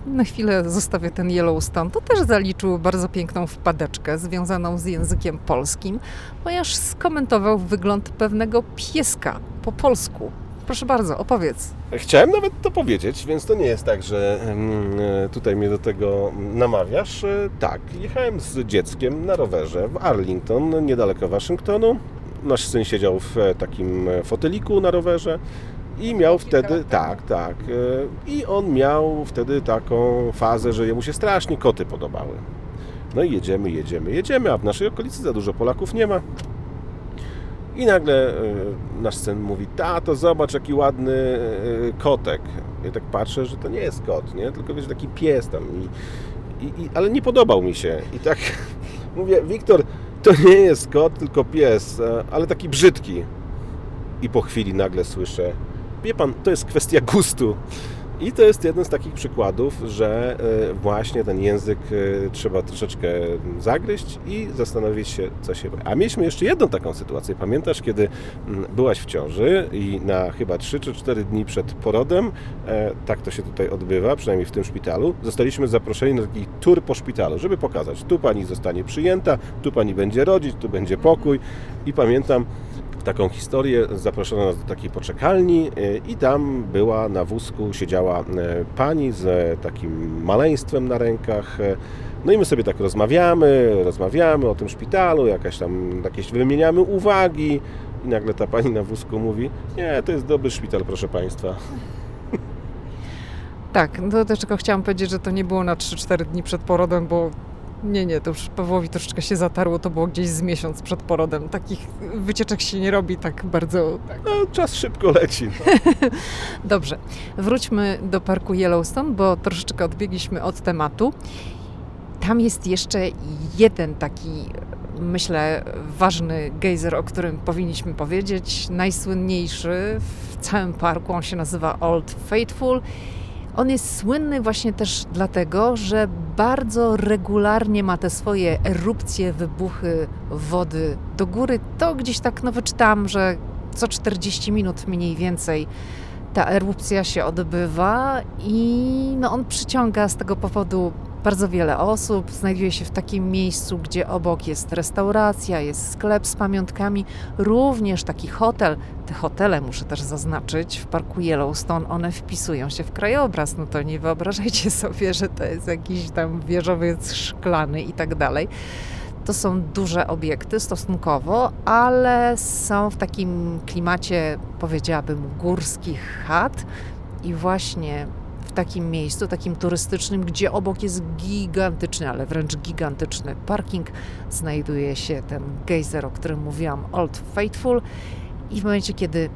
na chwilę zostawię ten Yellowstone, to też zaliczył bardzo piękną wpadeczkę związaną z językiem polskim, ponieważ skomentował wygląd pewnego pieska po polsku. Proszę bardzo, opowiedz. Chciałem nawet to powiedzieć, więc to nie jest tak, że e, tutaj mnie do tego namawiasz. E, tak, jechałem z dzieckiem na rowerze w Arlington, niedaleko Waszyngtonu. Nasz syn siedział w e, takim foteliku na rowerze i miał wtedy, tak, tak, i on miał wtedy taką fazę, że jemu się strasznie koty podobały. No i jedziemy, jedziemy, jedziemy, a w naszej okolicy za dużo Polaków nie ma. I nagle nasz syn mówi, tato, zobacz jaki ładny kotek. Ja tak patrzę, że to nie jest kot, nie? tylko wiesz, taki pies tam. I, i, i, ale nie podobał mi się. I tak mówię, Wiktor, to nie jest kot, tylko pies, ale taki brzydki. I po chwili nagle słyszę, wie pan, to jest kwestia gustu. I to jest jeden z takich przykładów, że e, właśnie ten język e, trzeba troszeczkę zagryźć i zastanowić się, co się... A mieliśmy jeszcze jedną taką sytuację. Pamiętasz, kiedy mm, byłaś w ciąży i na chyba 3 czy 4 dni przed porodem, e, tak to się tutaj odbywa, przynajmniej w tym szpitalu, zostaliśmy zaproszeni na taki tur po szpitalu, żeby pokazać, tu pani zostanie przyjęta, tu pani będzie rodzić, tu będzie pokój. I pamiętam, taką historię. Zaproszono nas do takiej poczekalni e, i tam była na wózku, siedziała e, pani z takim maleństwem na rękach. E, no i my sobie tak rozmawiamy, rozmawiamy o tym szpitalu, jakaś tam jakieś wymieniamy uwagi i nagle ta pani na wózku mówi, nie, to jest dobry szpital, proszę Państwa. Tak, no też tylko chciałam powiedzieć, że to nie było na 3-4 dni przed porodem, bo nie, nie, to już Pawłowi troszeczkę się zatarło, to było gdzieś z miesiąc przed porodem. Takich wycieczek się nie robi tak bardzo... Tak. No, czas szybko leci. No. Dobrze, wróćmy do parku Yellowstone, bo troszeczkę odbiegliśmy od tematu. Tam jest jeszcze jeden taki, myślę, ważny gejzer, o którym powinniśmy powiedzieć. Najsłynniejszy w całym parku, on się nazywa Old Faithful on jest słynny właśnie też dlatego, że bardzo regularnie ma te swoje erupcje, wybuchy wody do góry. To gdzieś tak no wyczytałam, że co 40 minut mniej więcej ta erupcja się odbywa i no on przyciąga z tego powodu bardzo wiele osób. Znajduje się w takim miejscu, gdzie obok jest restauracja, jest sklep z pamiątkami, również taki hotel. Te hotele, muszę też zaznaczyć, w parku Yellowstone, one wpisują się w krajobraz. No to nie wyobrażajcie sobie, że to jest jakiś tam wieżowiec szklany i tak dalej. To są duże obiekty stosunkowo, ale są w takim klimacie, powiedziałabym, górskich chat. I właśnie takim miejscu, takim turystycznym, gdzie obok jest gigantyczny, ale wręcz gigantyczny parking, znajduje się ten gejzer, o którym mówiłam, Old Faithful. I w momencie, kiedy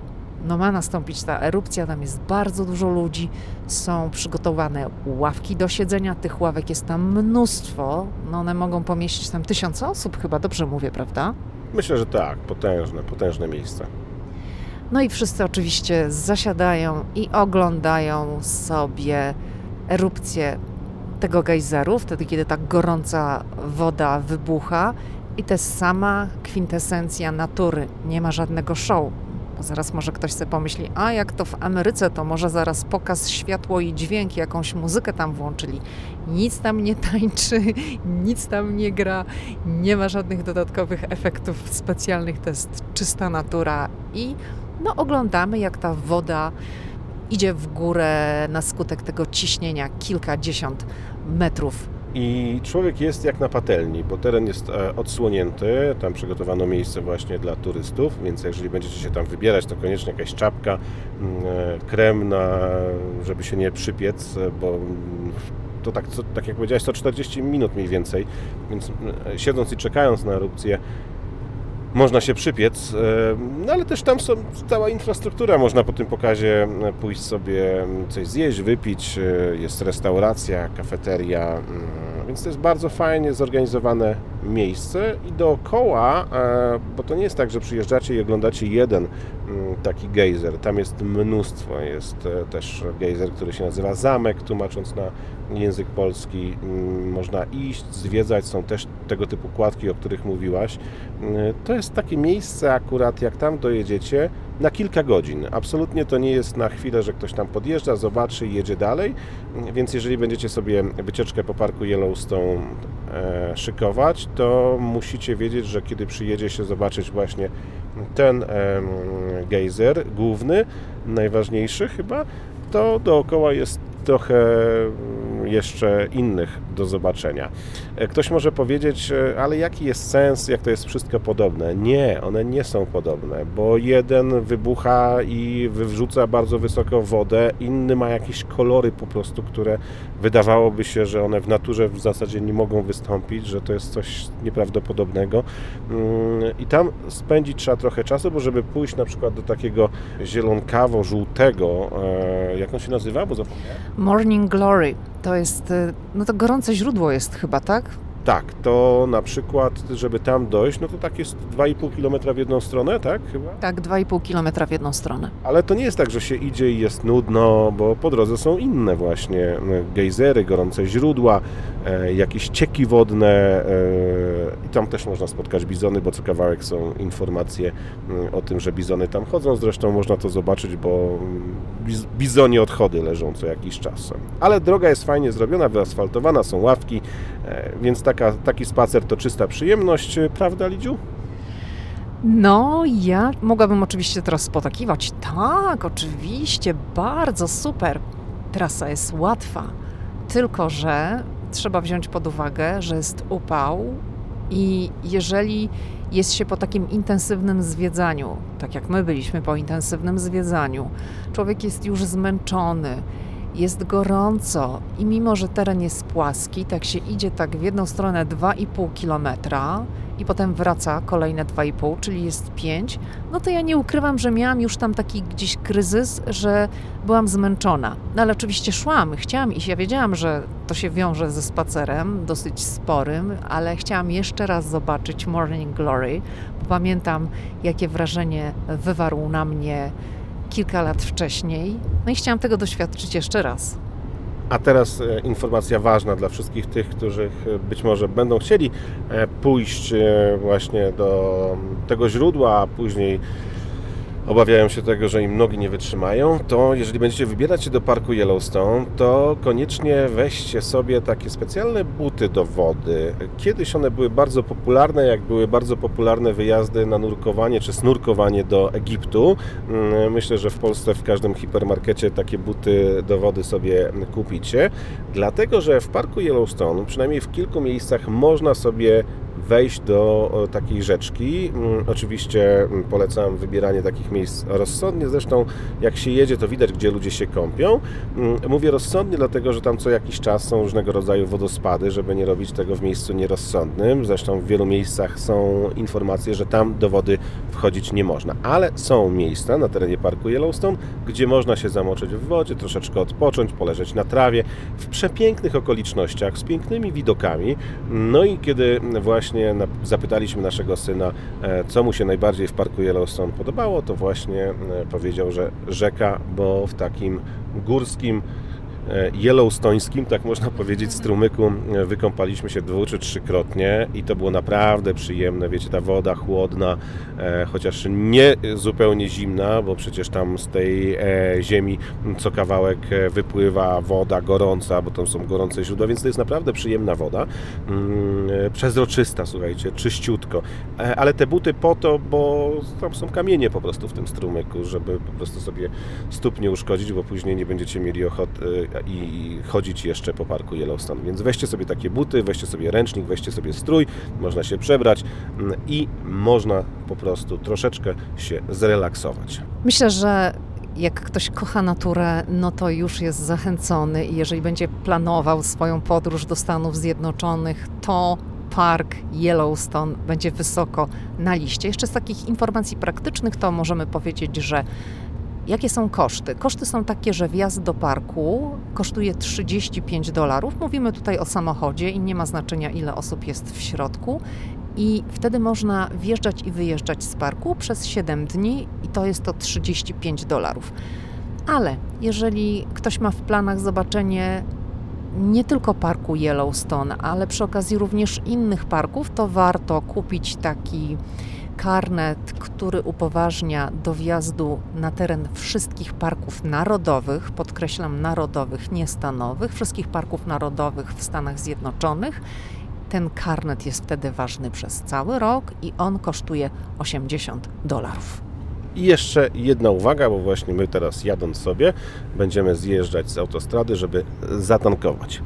no ma nastąpić ta erupcja, tam jest bardzo dużo ludzi, są przygotowane ławki do siedzenia, tych ławek jest tam mnóstwo, no one mogą pomieścić tam tysiące osób, chyba dobrze mówię, prawda? Myślę, że tak, potężne, potężne miejsce. No i wszyscy oczywiście zasiadają i oglądają sobie erupcję tego gejzeru, wtedy kiedy ta gorąca woda wybucha i to jest sama kwintesencja natury. Nie ma żadnego show. Bo zaraz może ktoś sobie pomyśli, a jak to w Ameryce, to może zaraz pokaz światło i dźwięk, jakąś muzykę tam włączyli. Nic tam nie tańczy, nic tam nie gra, nie ma żadnych dodatkowych efektów specjalnych, to jest czysta natura i no, oglądamy, jak ta woda idzie w górę na skutek tego ciśnienia kilkadziesiąt metrów. I człowiek jest jak na patelni, bo teren jest e, odsłonięty. Tam przygotowano miejsce właśnie dla turystów, więc jeżeli będziecie się tam wybierać, to koniecznie jakaś czapka, mm, e, krem, na, żeby się nie przypiec, bo mm, to tak, tak jak powiedziałeś, co 40 minut mniej więcej, więc e, siedząc i czekając na erupcję, można się przypiec, e, no ale też tam są cała infrastruktura, można po tym pokazie e, pójść sobie coś zjeść, wypić, e, jest restauracja, kafeteria, mm, więc to jest bardzo fajnie zorganizowane miejsce i dookoła, bo to nie jest tak, że przyjeżdżacie i oglądacie jeden mm, taki gejzer, tam jest mnóstwo, jest też gejzer, który się nazywa Zamek, tłumacząc na język polski, można iść, zwiedzać, są też tego typu kładki, o których mówiłaś. To jest takie miejsce akurat, jak tam dojedziecie, na kilka godzin. Absolutnie to nie jest na chwilę, że ktoś tam podjeżdża, zobaczy i jedzie dalej, więc jeżeli będziecie sobie wycieczkę po parku Yellowstone e, szykować, to musicie wiedzieć, że kiedy przyjedzie się zobaczyć właśnie ten gejzer główny, najważniejszy chyba, to dookoła jest trochę jeszcze innych do zobaczenia. E, ktoś może powiedzieć, e, ale jaki jest sens, jak to jest wszystko podobne? Nie, one nie są podobne, bo jeden wybucha i wywrzuca bardzo wysoko wodę, inny ma jakieś kolory po prostu, które wydawałoby się, że one w naturze w zasadzie nie mogą wystąpić, że to jest coś nieprawdopodobnego. Mm, I tam spędzić trzeba trochę czasu, bo żeby pójść na przykład do takiego zielonkawo-żółtego, e, jak on się nazywa? Bo zapomniałem. Morning Glory. To jest, e, no to gorące źródło jest chyba, tak? Tak, to na przykład, żeby tam dojść, no to tak jest 2,5 km w jedną stronę, tak chyba? Tak, 2,5 km w jedną stronę. Ale to nie jest tak, że się idzie i jest nudno, bo po drodze są inne właśnie gejzery, gorące źródła, e, jakieś cieki wodne e, i tam też można spotkać bizony, bo co kawałek są informacje mm, o tym, że bizony tam chodzą. Zresztą można to zobaczyć, bo mm, biz, bizonie odchody leżą co jakiś czas. Ale droga jest fajnie zrobiona, wyasfaltowana, są ławki, e, więc taka, taki spacer to czysta przyjemność, prawda Lidziu? No, ja mogłabym oczywiście teraz potakiwać. Tak, oczywiście, bardzo super. Trasa jest łatwa, tylko że trzeba wziąć pod uwagę, że jest upał i jeżeli jest się po takim intensywnym zwiedzaniu, tak jak my byliśmy po intensywnym zwiedzaniu, człowiek jest już zmęczony, jest gorąco i mimo, że teren jest płaski, tak się idzie tak w jedną stronę 2,5 kilometra i potem wraca kolejne 2,5, czyli jest 5, no to ja nie ukrywam, że miałam już tam taki gdzieś kryzys, że byłam zmęczona. No ale oczywiście szłam, chciałam iść. Ja wiedziałam, że to się wiąże ze spacerem, dosyć sporym, ale chciałam jeszcze raz zobaczyć Morning Glory, bo pamiętam, jakie wrażenie wywarł na mnie kilka lat wcześniej. No i chciałam tego doświadczyć jeszcze raz. A teraz e, informacja ważna dla wszystkich tych, którzy być może będą chcieli e, pójść e, właśnie do tego źródła, a później obawiają się tego, że im nogi nie wytrzymają, to jeżeli będziecie wybierać się do parku Yellowstone, to koniecznie weźcie sobie takie specjalne buty do wody. Kiedyś one były bardzo popularne, jak były bardzo popularne wyjazdy na nurkowanie czy snurkowanie do Egiptu. Mm, myślę, że w Polsce w każdym hipermarkecie takie buty do wody sobie kupicie, dlatego że w parku Yellowstone, przynajmniej w kilku miejscach, można sobie wejść do takiej rzeczki. Mm, oczywiście mm, polecam wybieranie takich miejsc rozsądnie. Zresztą jak się jedzie, to widać, gdzie ludzie się kąpią. Mm, mówię rozsądnie, dlatego że tam co jakiś czas są różnego rodzaju wodospady, żeby nie robić tego w miejscu nierozsądnym. Zresztą w wielu miejscach są informacje, że tam do wody wchodzić nie można. Ale są miejsca na terenie parku Yellowstone, gdzie można się zamoczyć w wodzie, troszeczkę odpocząć, poleżeć na trawie, w przepięknych okolicznościach, z pięknymi widokami. No i kiedy właśnie właśnie zapytaliśmy naszego syna, e, co mu się najbardziej w parku Yellowstone podobało, to właśnie e, powiedział, że rzeka, bo w takim górskim yellowstońskim, tak można powiedzieć, strumyku e, wykąpaliśmy się dwu czy trzykrotnie i to było naprawdę przyjemne. Wiecie, ta woda chłodna, e, chociaż nie zupełnie zimna, bo przecież tam z tej ziemi co kawałek wypływa woda gorąca, bo tam są gorące źródła, więc to jest naprawdę przyjemna woda. Mm, przezroczysta, słuchajcie, czyściutko. Ale te buty po to, bo tam są kamienie po prostu w tym strumyku, żeby po prostu sobie stóp nie uszkodzić, bo później nie będziecie mieli ochoty i chodzić jeszcze po parku Yellowstone. Więc weźcie sobie takie buty, weźcie sobie ręcznik, weźcie sobie strój, można się przebrać mm, i można po prostu troszeczkę się zrelaksować. Myślę, że jak ktoś kocha naturę, no to już jest zachęcony i jeżeli będzie planował swoją podróż do Stanów Zjednoczonych, to park Yellowstone będzie wysoko na liście. Jeszcze z takich informacji praktycznych to możemy powiedzieć, że Jakie są koszty? Koszty są takie, że wjazd do parku kosztuje 35 dolarów. Mówimy tutaj o samochodzie i nie ma znaczenia, ile osób jest w środku. I wtedy można wjeżdżać i wyjeżdżać z parku przez 7 dni, i to jest to 35 dolarów. Ale jeżeli ktoś ma w planach zobaczenie nie tylko parku Yellowstone, ale przy okazji również innych parków, to warto kupić taki karnet, który upoważnia do wjazdu na teren wszystkich parków narodowych, podkreślam narodowych, nie stanowych, wszystkich parków narodowych w Stanach Zjednoczonych. Ten karnet jest wtedy ważny przez cały rok i on kosztuje 80 dolarów. I jeszcze jedna uwaga, bo właśnie my teraz jadąc sobie będziemy zjeżdżać z autostrady, żeby zatankować.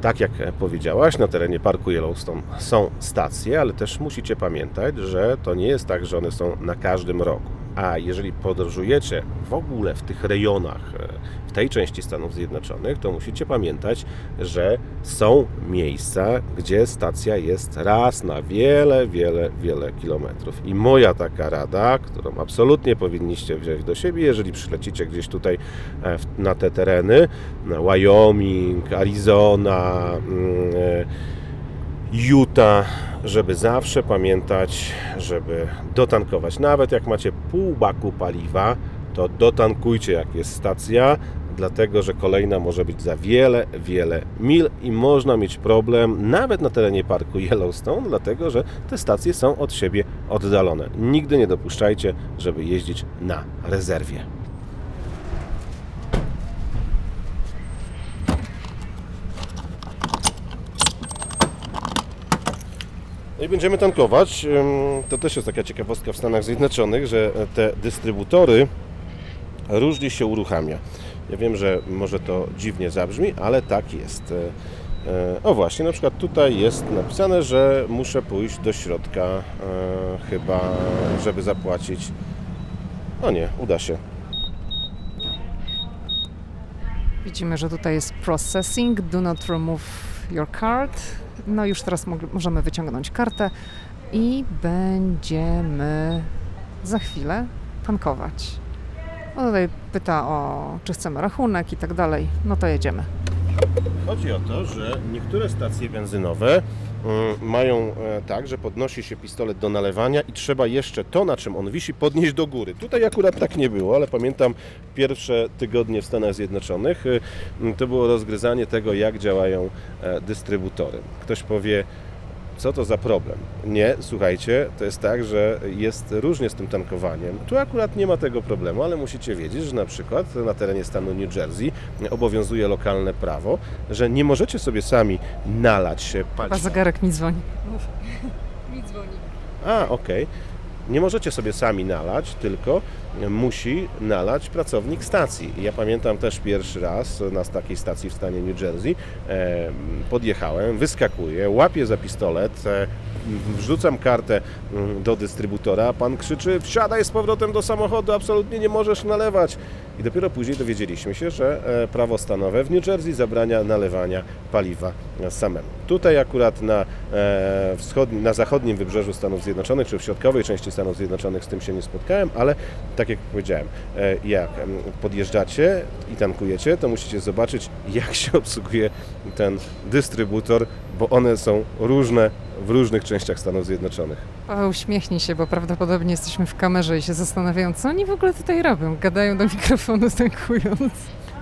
Tak jak powiedziałaś, na terenie parku Yellowstone są stacje, ale też musicie pamiętać, że to nie jest tak, że one są na każdym rogu. A jeżeli podróżujecie w ogóle w tych rejonach, e, w tej części Stanów Zjednoczonych, to musicie pamiętać, że są miejsca, gdzie stacja jest raz na wiele, wiele, wiele kilometrów. I moja taka rada, którą absolutnie powinniście wziąć do siebie, jeżeli przylecicie gdzieś tutaj e, na te tereny, na Wyoming, Arizona, mm, Utah, żeby zawsze pamiętać, żeby dotankować. Nawet jak macie pół baku paliwa, to dotankujcie jak jest stacja, dlatego że kolejna może być za wiele, wiele mil i można mieć problem nawet na terenie parku Yellowstone, dlatego że te stacje są od siebie oddalone. Nigdy nie dopuszczajcie, żeby jeździć na rezerwie. No i będziemy tankować. To też jest taka ciekawostka w Stanach Zjednoczonych, że te dystrybutory różnie się uruchamia. Ja wiem, że może to dziwnie zabrzmi, ale tak jest. E, e, o właśnie, na przykład tutaj jest napisane, że muszę pójść do środka e, chyba, żeby zapłacić. O nie, uda się. Widzimy, że tutaj jest processing, do not remove your card. No już teraz możemy wyciągnąć kartę i będziemy za chwilę tankować. No tutaj pyta o, czy chcemy rachunek i tak dalej. No to jedziemy. Chodzi o to, że niektóre stacje benzynowe mają e, tak, że podnosi się pistolet do nalewania i trzeba jeszcze to, na czym on wisi, podnieść do góry. Tutaj akurat tak nie było, ale pamiętam pierwsze tygodnie w Stanach Zjednoczonych y, to było rozgryzanie tego, jak działają e, dystrybutory. Ktoś powie, co to za problem? Nie, słuchajcie, to jest tak, że jest różnie z tym tankowaniem. Tu akurat nie ma tego problemu, ale musicie wiedzieć, że na przykład na terenie stanu New Jersey obowiązuje lokalne prawo, że nie możecie sobie sami nalać paliwa. Chyba zegarek mi dzwoni. mi dzwoni. A, okej. Okay. Nie możecie sobie sami nalać, tylko musi nalać pracownik stacji. Ja pamiętam też pierwszy raz na takiej stacji w stanie New Jersey podjechałem, wyskakuję, łapię za pistolet, e, wrzucam kartę mm, do dystrybutora, pan krzyczy wsiadaj z powrotem do samochodu, absolutnie nie możesz nalewać. I dopiero później dowiedzieliśmy się, że e, prawo stanowe w New Jersey zabrania nalewania paliwa samemu. Tutaj akurat na, e, na zachodnim wybrzeżu Stanów Zjednoczonych, czy w środkowej części Stanów Zjednoczonych z tym się nie spotkałem, ale tak jak powiedziałem, e, jak podjeżdżacie i tankujecie, to musicie zobaczyć, jak się obsługuje ten dystrybutor, bo one są różne w różnych częściach Stanów Zjednoczonych. Paweł, uśmiechnij się, bo prawdopodobnie jesteśmy w kamerze i się zastanawiają, co oni w ogóle tutaj robią. Gadają do mikrofonu tankując.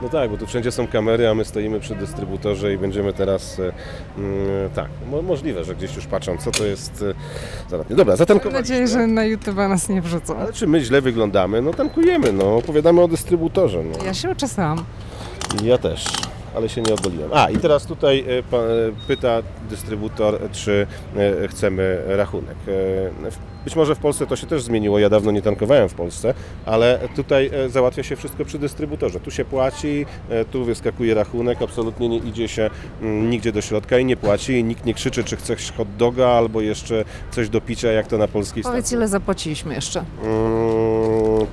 No tak, bo tu wszędzie są kamery, a my stoimy przy dystrybutorze i będziemy teraz, e, mm, tak, mo możliwe, że gdzieś już patrzą, co to jest. E, Dobra, zatankowaliśmy. Mam nadzieję, że na YouTube nas nie wrzucą. Ale czy my źle wyglądamy? No tankujemy, no, opowiadamy o dystrybutorze. No. Ja się uczesałam. Ja też ale się nie ogoliłem. A i teraz tutaj e, pyta dystrybutor, czy chcemy rachunek. Być może w Polsce to się też zmieniło, ja dawno nie tankowałem w Polsce, ale tutaj e, załatwia się wszystko przy dystrybutorze. Tu się płaci, e, tu wyskakuje rachunek, absolutnie nie idzie się mm, nigdzie do środka i nie płaci i nikt nie krzyczy, czy chcesz hot doga albo jeszcze coś do picia, jak to na polskiej Powiedz, stacji. ile zapłaciliśmy jeszcze?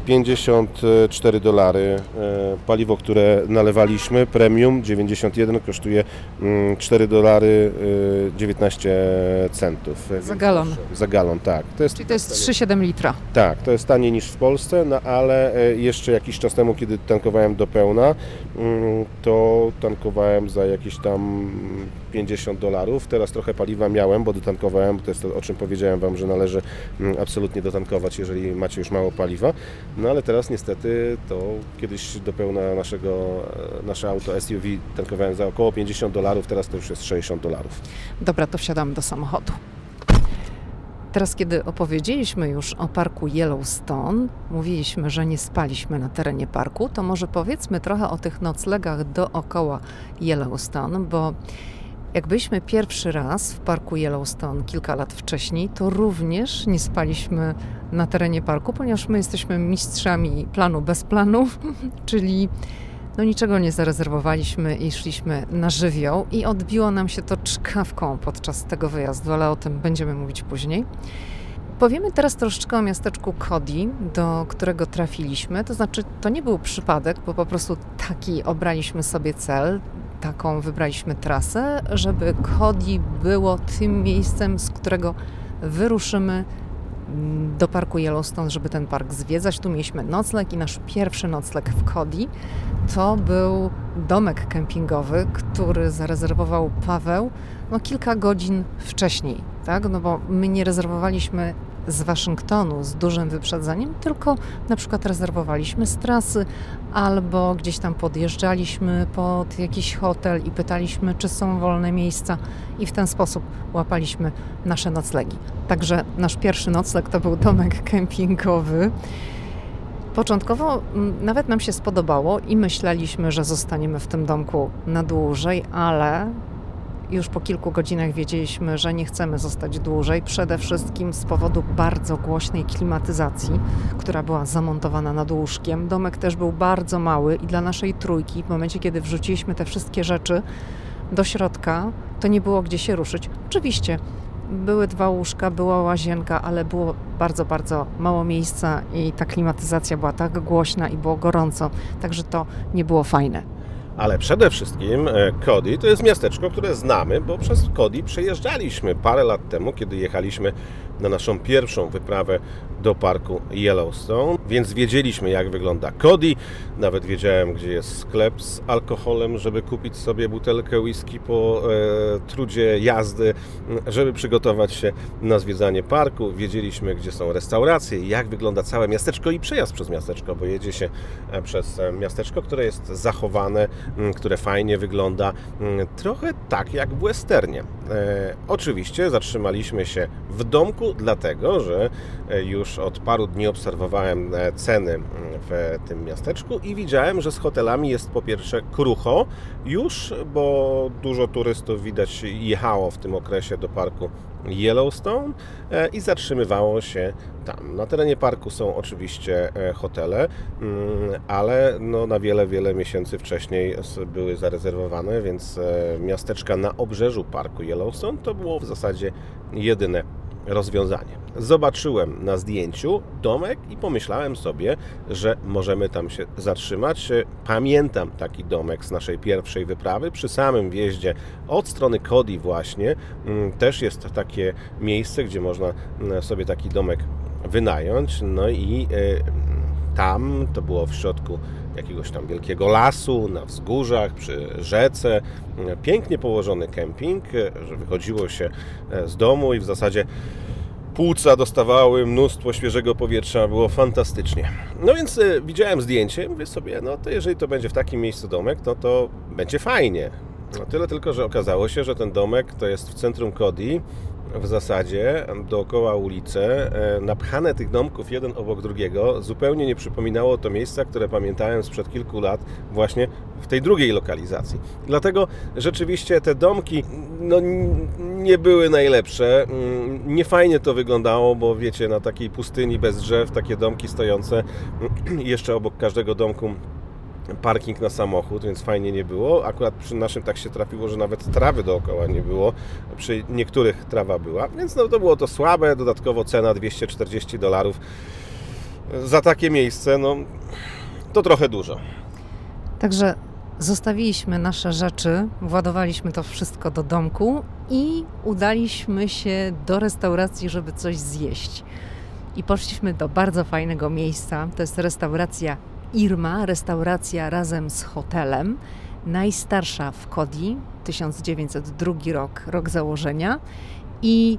54 mm, dolary. E, paliwo, które nalewaliśmy, premium 91 kosztuje 4 mm, dolary 19 centów. Za galon. Za galon, tak. To jest Czyli to jest 3,7 litra. Tak, to jest taniej niż w Polsce, no ale e, jeszcze jakiś czas temu, kiedy tankowałem do pełna, mm, to tankowałem za jakieś tam 50 dolarów. Teraz trochę paliwa miałem, bo dotankowałem, to jest to, o czym powiedziałem Wam, że należy mm, absolutnie dotankować, jeżeli macie już mało paliwa. No ale teraz niestety to kiedyś do pełna naszego, e, nasze auto SUV tankowałem za około 50 dolarów, teraz to już jest 60 dolarów. Dobra, to wsiadamy do samochodu. Teraz, kiedy opowiedzieliśmy już o parku Yellowstone, mówiliśmy, że nie spaliśmy na terenie parku, to może powiedzmy trochę o tych noclegach dookoła Yellowstone, bo Jak byliśmy pierwszy raz w parku Yellowstone kilka lat wcześniej, to również nie spaliśmy na terenie parku, ponieważ my jesteśmy mistrzami planu bez planu, czyli no niczego nie zarezerwowaliśmy i szliśmy na żywioł i odbiło nam się to czkawką podczas tego wyjazdu, ale o tym będziemy mówić później. Powiemy teraz troszeczkę o miasteczku Cody, do którego trafiliśmy. To znaczy, to nie był przypadek, bo po prostu taki obraliśmy sobie cel, taką wybraliśmy trasę, żeby Cody było tym miejscem, z którego wyruszymy mm, do parku Yellowstone, żeby ten park zwiedzać. Tu mieliśmy nocleg i nasz pierwszy nocleg w Cody to był domek kempingowy, który zarezerwował Paweł no, kilka godzin wcześniej, tak? No bo my nie rezerwowaliśmy z Waszyngtonu z dużym wyprzedzeniem, tylko na przykład rezerwowaliśmy z trasy albo gdzieś tam podjeżdżaliśmy pod jakiś hotel i pytaliśmy, czy są wolne miejsca i w ten sposób łapaliśmy nasze noclegi. Także nasz pierwszy nocleg to był domek kempingowy. Początkowo mm, nawet nam się spodobało i myśleliśmy, że zostaniemy w tym domku na dłużej, ale już po kilku godzinach wiedzieliśmy, że nie chcemy zostać dłużej, przede wszystkim z powodu bardzo głośnej klimatyzacji, która była zamontowana nad łóżkiem. Domek też był bardzo mały i dla naszej trójki, w momencie kiedy wrzuciliśmy te wszystkie rzeczy do środka, to nie było gdzie się ruszyć. Oczywiście były dwa łóżka, była łazienka, ale było bardzo, bardzo mało miejsca i ta klimatyzacja była tak głośna i było gorąco, także to nie było fajne. Ale przede wszystkim e, Cody to jest miasteczko, które znamy, bo przez Cody przejeżdżaliśmy parę lat temu, kiedy jechaliśmy na naszą pierwszą wyprawę do parku Yellowstone, więc wiedzieliśmy jak wygląda Cody, nawet wiedziałem gdzie jest sklep z alkoholem, żeby kupić sobie butelkę whisky po e, trudzie jazdy, żeby przygotować się na zwiedzanie parku. Wiedzieliśmy gdzie są restauracje, jak wygląda całe miasteczko i przejazd przez miasteczko, bo jedzie się e, przez e, miasteczko, które jest zachowane, które fajnie wygląda, trochę tak jak w westernie. E, oczywiście zatrzymaliśmy się w domku, dlatego że e, już od paru dni obserwowałem e, ceny w tym miasteczku i widziałem, że z hotelami jest po pierwsze krucho już, bo dużo turystów widać jechało w tym okresie do parku Yellowstone e, i zatrzymywało się tam. Na terenie parku są oczywiście hotele, mm, ale no na wiele, wiele miesięcy wcześniej były zarezerwowane, więc miasteczka na obrzeżu parku Yellowstone to było w zasadzie jedyne rozwiązanie. Zobaczyłem na zdjęciu domek i pomyślałem sobie, że możemy tam się zatrzymać. Pamiętam taki domek z naszej pierwszej wyprawy. Przy samym wjeździe od strony Cody właśnie mm, też jest takie miejsce, gdzie można mm, sobie taki domek wynająć. No i e, tam to było w środku jakiegoś tam wielkiego lasu, na wzgórzach, przy rzece. Pięknie położony kemping, że wychodziło się e, z domu i w zasadzie płuca dostawały mnóstwo świeżego powietrza, było fantastycznie. No więc e, widziałem zdjęcie, mówię sobie, no to jeżeli to będzie w takim miejscu domek, no to będzie fajnie. No tyle tylko, że okazało się, że ten domek to jest w centrum Cody, w zasadzie dookoła ulicy, e, napchane tych domków jeden obok drugiego, zupełnie nie przypominało to miejsca, które pamiętałem sprzed kilku lat właśnie w tej drugiej lokalizacji. Dlatego rzeczywiście te domki no, nie były najlepsze. Mm, niefajnie to wyglądało, bo wiecie, na takiej pustyni bez drzew, takie domki stojące, jeszcze obok każdego domku parking na samochód, więc fajnie nie było. Akurat przy naszym tak się trafiło, że nawet trawy dookoła nie było. Przy niektórych trawa była, więc no to było to słabe. Dodatkowo cena 240 dolarów za takie miejsce, no to trochę dużo. Także zostawiliśmy nasze rzeczy, władowaliśmy to wszystko do domku i udaliśmy się do restauracji, żeby coś zjeść. I poszliśmy do bardzo fajnego miejsca. To jest restauracja Irma, restauracja razem z hotelem, najstarsza w Kodi, 1902 rok, rok założenia. I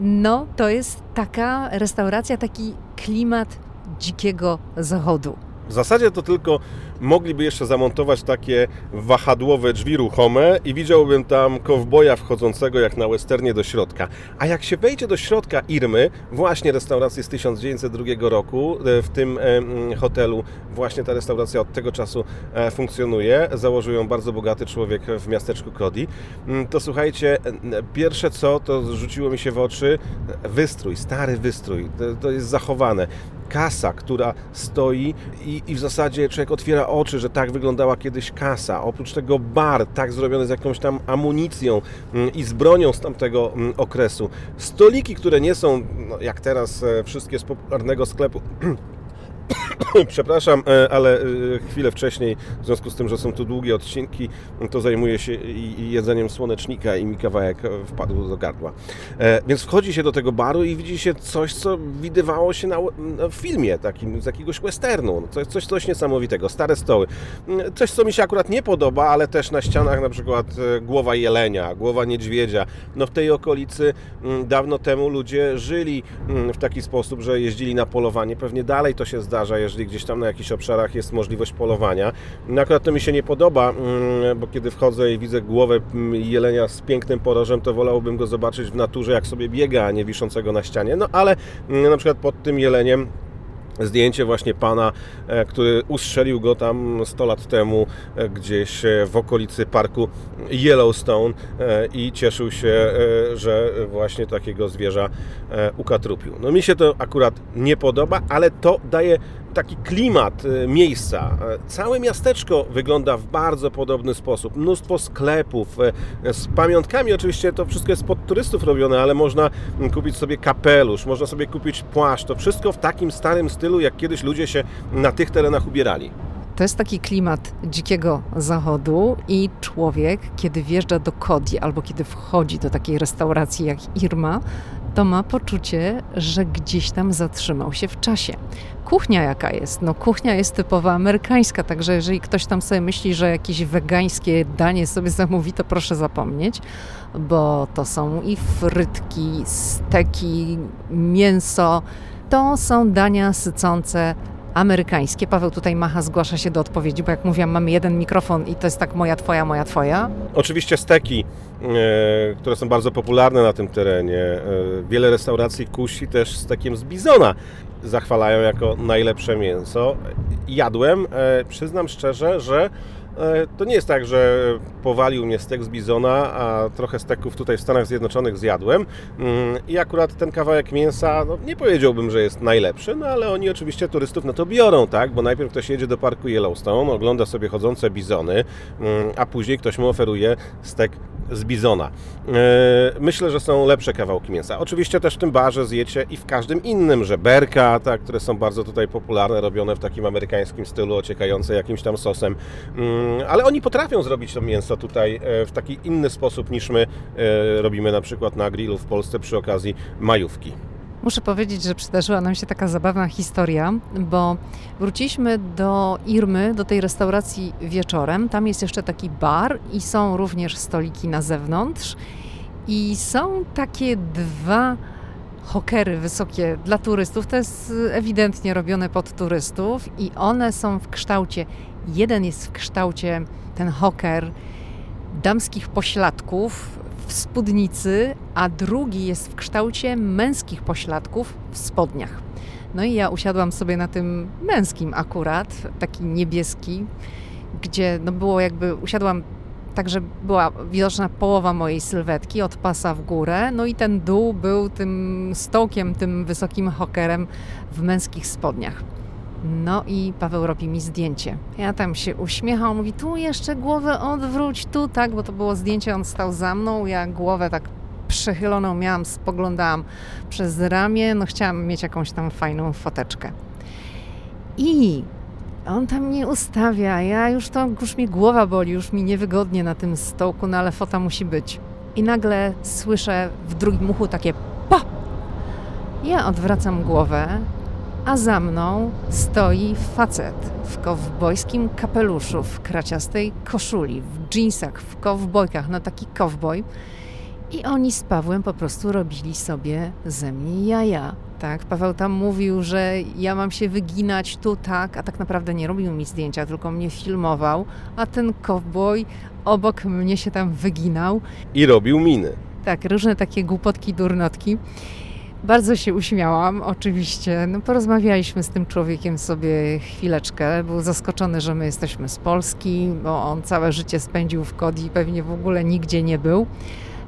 no, to jest taka restauracja, taki klimat dzikiego zachodu. W zasadzie to tylko mogliby jeszcze zamontować takie wahadłowe drzwi ruchome i widziałbym tam kowboja wchodzącego jak na westernie do środka. A jak się wejdzie do środka Irmy, właśnie restauracji z 1902 roku, e, w tym hotelu właśnie ta restauracja od tego czasu e, funkcjonuje, założył ją bardzo bogaty człowiek w miasteczku Cody, mm, to słuchajcie, pierwsze co, to rzuciło mi się w oczy. Wystrój, stary wystrój, to jest zachowane kasa, która stoi i, i, w zasadzie człowiek otwiera oczy, że tak wyglądała kiedyś kasa. Oprócz tego bar, tak zrobiony z jakąś tam amunicją mm, i z bronią z tamtego mm, okresu. Stoliki, które nie są, no, jak teraz e, wszystkie z popularnego sklepu Przepraszam, e, ale e, chwilę wcześniej, w związku z tym, że są tu długie odcinki, to zajmuję się jedzeniem słonecznika i mi kawałek wpadł do gardła. E, więc wchodzi się do tego baru i widzi się coś, co widywało się na, w filmie takim, z jakiegoś westernu. Coś, coś, coś niesamowitego. Stare stoły. Coś, co mi się akurat nie podoba, ale też na ścianach na przykład głowa jelenia, głowa niedźwiedzia. No w tej okolicy dawno temu ludzie żyli w taki sposób, że jeździli na polowanie. Pewnie dalej to się zdarza, jeżeli gdzieś tam na jakichś obszarach jest możliwość polowania. No akurat to mi się nie podoba, mm, bo kiedy wchodzę i widzę głowę mm, jelenia z pięknym porożem, to wolałbym go zobaczyć w naturze, jak sobie biega, a nie wiszącego na ścianie. No ale mm, na przykład pod tym jeleniem zdjęcie właśnie pana, e, który ustrzelił go tam 100 lat temu e, gdzieś e, w okolicy parku Yellowstone i cieszył się, że właśnie takiego zwierza ukatrupił. No mi się to akurat nie podoba, ale to daje taki klimat y, miejsca. E, całe miasteczko wygląda w bardzo podobny sposób. Mnóstwo sklepów e, z pamiątkami. Oczywiście to wszystko jest pod turystów robione, ale można kupić sobie kapelusz, można sobie kupić płaszcz. To wszystko w takim starym stylu, jak kiedyś ludzie się na tych terenach ubierali. To jest taki klimat dzikiego zachodu i człowiek, kiedy wjeżdża do Kodi albo kiedy wchodzi do takiej restauracji jak Irma, to ma poczucie, że gdzieś tam zatrzymał się w czasie. Kuchnia jaka jest? No kuchnia jest typowa amerykańska, także jeżeli ktoś tam sobie myśli, że jakieś wegańskie danie sobie zamówi, to proszę zapomnieć, bo to są i frytki, steki, mięso, to są dania sycące amerykańskie. Paweł tutaj macha, zgłasza się do odpowiedzi, bo jak mówiłam, mamy jeden mikrofon i to jest tak moja, twoja, moja, twoja. Oczywiście steki, e, które są bardzo popularne na tym terenie. E, wiele restauracji kusi też stekiem z bizona. Zachwalają jako najlepsze mięso. Jadłem, e, przyznam szczerze, że to nie jest tak, że powalił mnie stek z bizona, a trochę steków tutaj w Stanach Zjednoczonych zjadłem mm, i akurat ten kawałek mięsa, no nie powiedziałbym, że jest najlepszy, no ale oni oczywiście turystów na to biorą, tak, bo najpierw ktoś jedzie do parku Yellowstone, ogląda sobie chodzące bizony, mm, a później ktoś mu oferuje stek z bizona. E, myślę, że są lepsze kawałki mięsa. Oczywiście też w tym barze zjecie i w każdym innym, żeberka, tak, które są bardzo tutaj popularne, robione w takim amerykańskim stylu, ociekające jakimś tam sosem. Mm, ale oni potrafią zrobić to mięso tutaj e, w taki inny sposób niż my e, robimy na przykład na grillu w Polsce przy okazji majówki. Muszę powiedzieć, że przydarzyła nam się taka zabawna historia, bo wróciliśmy do Irmy, do tej restauracji wieczorem. Tam jest jeszcze taki bar i są również stoliki na zewnątrz. I są takie dwa hokery wysokie dla turystów. To jest ewidentnie robione pod turystów i one są w kształcie. Jeden jest w kształcie, ten hoker, damskich pośladków w spódnicy, a drugi jest w kształcie męskich pośladków w spodniach. No i ja usiadłam sobie na tym męskim akurat, taki niebieski, gdzie no było jakby, usiadłam tak, że była widoczna połowa mojej sylwetki od pasa w górę, no i ten dół był tym stołkiem, tym wysokim hokerem w męskich spodniach. No i Paweł robi mi zdjęcie. Ja tam się uśmiechał, mówi tu jeszcze głowę odwróć, tu tak, bo to było zdjęcie, on stał za mną, ja głowę tak przechyloną miałam, spoglądałam przez ramię, no chciałam mieć jakąś tam fajną foteczkę. I on tam nie ustawia, ja już to, już mi głowa boli, już mi niewygodnie na tym stołku, no ale fota musi być. I nagle słyszę w drugim uchu takie pa! Ja odwracam głowę, a za mną stoi facet w kowbojskim kapeluszu, w kraciastej koszuli, w dżinsach, w kowbojkach, no taki kowboj. I oni z Pawłem po prostu robili sobie ze mnie jaja. Tak, Paweł tam mówił, że ja mam się wyginać tu tak, a tak naprawdę nie robił mi zdjęcia, tylko mnie filmował, a ten cowboy obok mnie się tam wyginał. I robił miny. Tak, różne takie głupotki, durnotki. Bardzo się uśmiałam, oczywiście. No, porozmawialiśmy z tym człowiekiem sobie chwileczkę. Był zaskoczony, że my jesteśmy z Polski, bo on całe życie spędził w Kodi i pewnie w ogóle nigdzie nie był.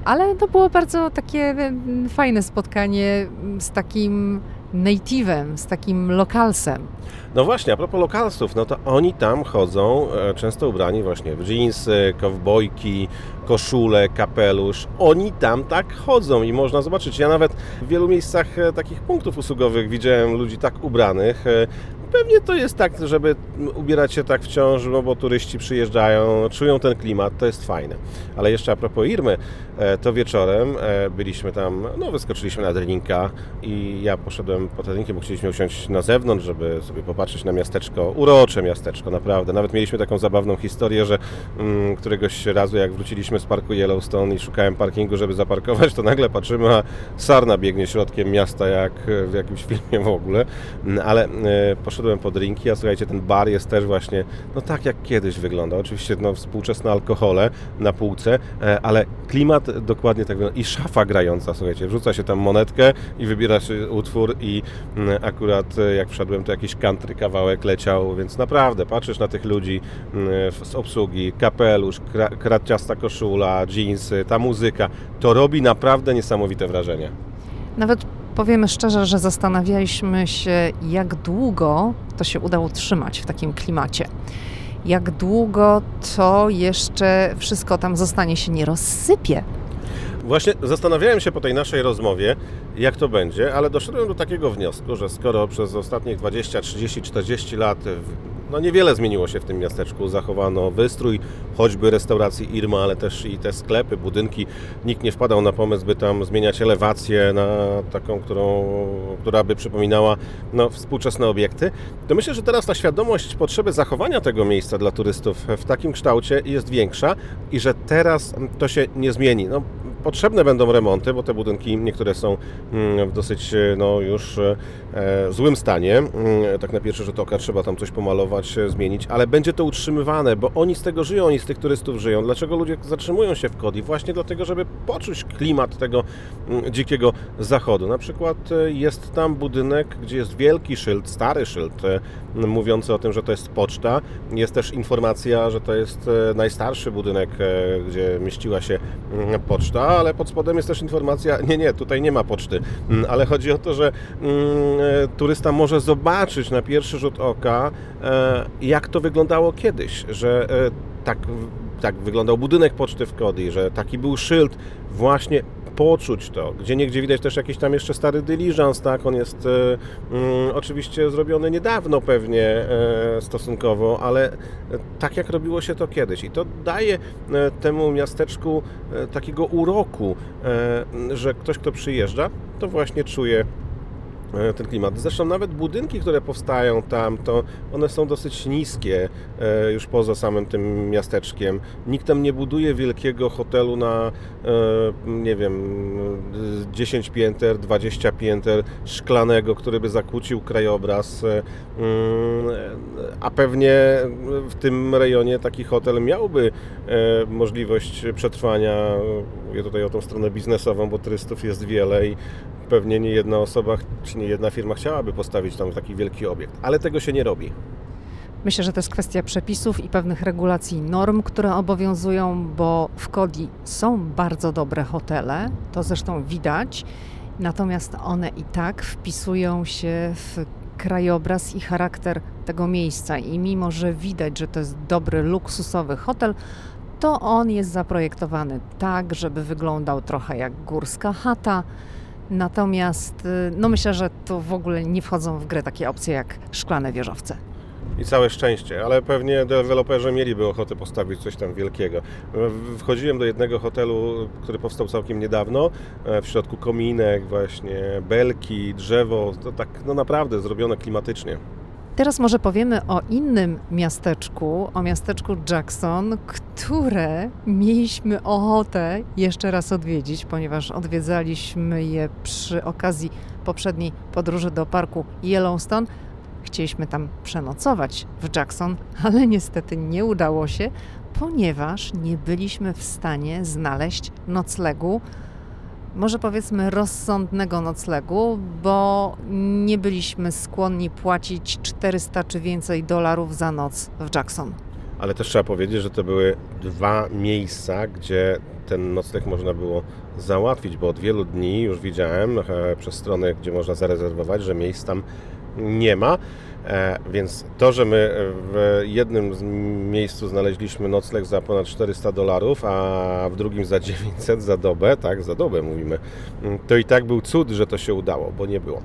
Ale to było bardzo takie mm, fajne spotkanie z takim native'em, z takim lokalsem. No właśnie, a propos lokalsów, no to oni tam chodzą, e, często ubrani właśnie w jeansy, kowbojki, koszule, kapelusz. Oni tam tak chodzą i można zobaczyć. Ja nawet w wielu miejscach e, takich punktów usługowych widziałem ludzi tak ubranych. E, Pewnie to jest tak, żeby ubierać się tak wciąż, no bo turyści przyjeżdżają, czują ten klimat, to jest fajne. Ale jeszcze a propos Irmy, to wieczorem e, byliśmy tam, no wyskoczyliśmy na drinka i ja poszedłem po drinkiem, bo chcieliśmy usiąść na zewnątrz, żeby sobie popatrzeć na miasteczko, urocze miasteczko, naprawdę. Nawet mieliśmy taką zabawną historię, że mm, któregoś razu jak wróciliśmy z parku Yellowstone i szukałem parkingu, żeby zaparkować, to nagle patrzymy, a sarna biegnie środkiem miasta, jak w jakimś filmie w ogóle. Mm, ale e, poszedłem po drinki, a słuchajcie, ten bar jest też właśnie, no tak jak kiedyś wygląda. Oczywiście no, współczesne alkohole na półce, e, ale klimat dokładnie tak wygląda. I szafa grająca, słuchajcie, wrzuca się tam monetkę i wybiera się utwór i mm, akurat e, jak wszedłem, to jakiś country kawałek leciał, więc naprawdę patrzysz na tych ludzi mm, z obsługi, kapelusz, kratciasta koszula, jeansy, ta muzyka, to robi naprawdę niesamowite wrażenie. Nawet Powiemy szczerze, że zastanawialiśmy się, jak długo to się uda utrzymać w takim klimacie. Jak długo to jeszcze wszystko tam zostanie się nie rozsypie. Właśnie zastanawiałem się po tej naszej rozmowie, jak to będzie, ale doszedłem do takiego wniosku, że skoro przez ostatnich 20, 30, 40 lat no niewiele zmieniło się w tym miasteczku. Zachowano wystrój, choćby restauracji Irma, ale też i te sklepy, budynki. Nikt nie wpadał na pomysł, by tam zmieniać elewację na taką, którą, która by przypominała no, współczesne obiekty. To myślę, że teraz ta świadomość potrzeby zachowania tego miejsca dla turystów w takim kształcie jest większa i że teraz to się nie zmieni. No, potrzebne będą remonty, bo te budynki niektóre są mm, w dosyć no, już e, złym stanie. Mm, tak na pierwszy rzut oka trzeba tam coś pomalować, e, zmienić, ale będzie to utrzymywane, bo oni z tego żyją, oni z tych turystów żyją. Dlaczego ludzie zatrzymują się w Kodi? Właśnie dlatego, żeby poczuć klimat tego mm, dzikiego zachodu. Na przykład e, jest tam budynek, gdzie jest wielki szyld, stary szyld, mówiący o tym, że to jest poczta. Jest też informacja, że to jest najstarszy budynek, gdzie mieściła się poczta ale pod spodem jest też informacja, nie, nie, tutaj nie ma poczty, mm, ale chodzi o to, że mm, e, turysta może zobaczyć na pierwszy rzut oka, e, jak to wyglądało kiedyś, że e, tak, tak wyglądał budynek poczty w Kodi, że taki był szyld właśnie poczuć to. Gdzie niegdzie widać też jakiś tam jeszcze stary dyliżans, tak? On jest e, mm, oczywiście zrobiony niedawno pewnie e, stosunkowo, ale tak jak robiło się to kiedyś. I to daje e, temu miasteczku e, takiego uroku, e, że ktoś, kto przyjeżdża, to właśnie czuje E, ten klimat. Zresztą nawet budynki, które powstają tam, to one są dosyć niskie e, już poza samym tym miasteczkiem. Nikt tam nie buduje wielkiego hotelu na, e, nie wiem, 10 pięter, 20 pięter, szklanego, który by zakłócił krajobraz. Mm, a pewnie w tym rejonie taki hotel miałby możliwość przetrwania. Mówię tutaj o tą stronę biznesową, bo turystów jest wiele i pewnie nie jedna osoba, czy nie jedna firma chciałaby postawić tam taki wielki obiekt, ale tego się nie robi. Myślę, że to jest kwestia przepisów i pewnych regulacji norm, które obowiązują, bo w Kodi są bardzo dobre hotele, to zresztą widać, natomiast one i tak wpisują się w krajobraz i charakter tego miejsca. I mimo, że widać, że to jest dobry, luksusowy hotel, to on jest zaprojektowany tak, żeby wyglądał trochę jak górska chata Natomiast y, no myślę, że to w ogóle nie wchodzą w grę takie opcje jak szklane wieżowce. I całe szczęście, ale pewnie deweloperzy mieliby ochotę postawić coś tam wielkiego. Wchodziłem do jednego hotelu, który powstał całkiem niedawno, e, w środku kominek właśnie, belki, drzewo, to tak no naprawdę zrobione klimatycznie. Teraz może powiemy o innym miasteczku, o miasteczku Jackson, które mieliśmy ochotę jeszcze raz odwiedzić, ponieważ odwiedzaliśmy je przy okazji poprzedniej podróży do parku Yellowstone. Chcieliśmy tam przenocować w Jackson, ale niestety nie udało się, ponieważ nie byliśmy w stanie znaleźć noclegu może powiedzmy rozsądnego noclegu, bo nie byliśmy skłonni płacić 400 czy więcej dolarów za noc w Jackson. Ale też trzeba powiedzieć, że to były dwa miejsca, gdzie ten nocleg można było załatwić, bo od wielu dni już widziałem e, przez strony, gdzie można zarezerwować, że miejsc tam nie ma. E, więc to, że my w jednym miejscu znaleźliśmy nocleg za ponad 400 dolarów, a w drugim za 900 za dobę, tak, za dobę mówimy, mm, to i tak był cud, że to się udało, bo nie było.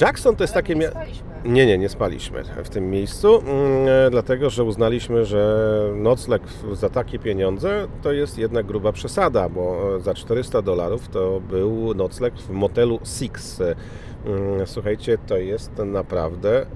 Jackson to jest takie miejsce. Nie, nie, nie spaliśmy w tym miejscu, mm, e, dlatego że uznaliśmy, że nocleg za takie pieniądze to jest jednak gruba przesada, bo za 400 dolarów to był nocleg w motelu Six słuchajcie, to jest naprawdę e,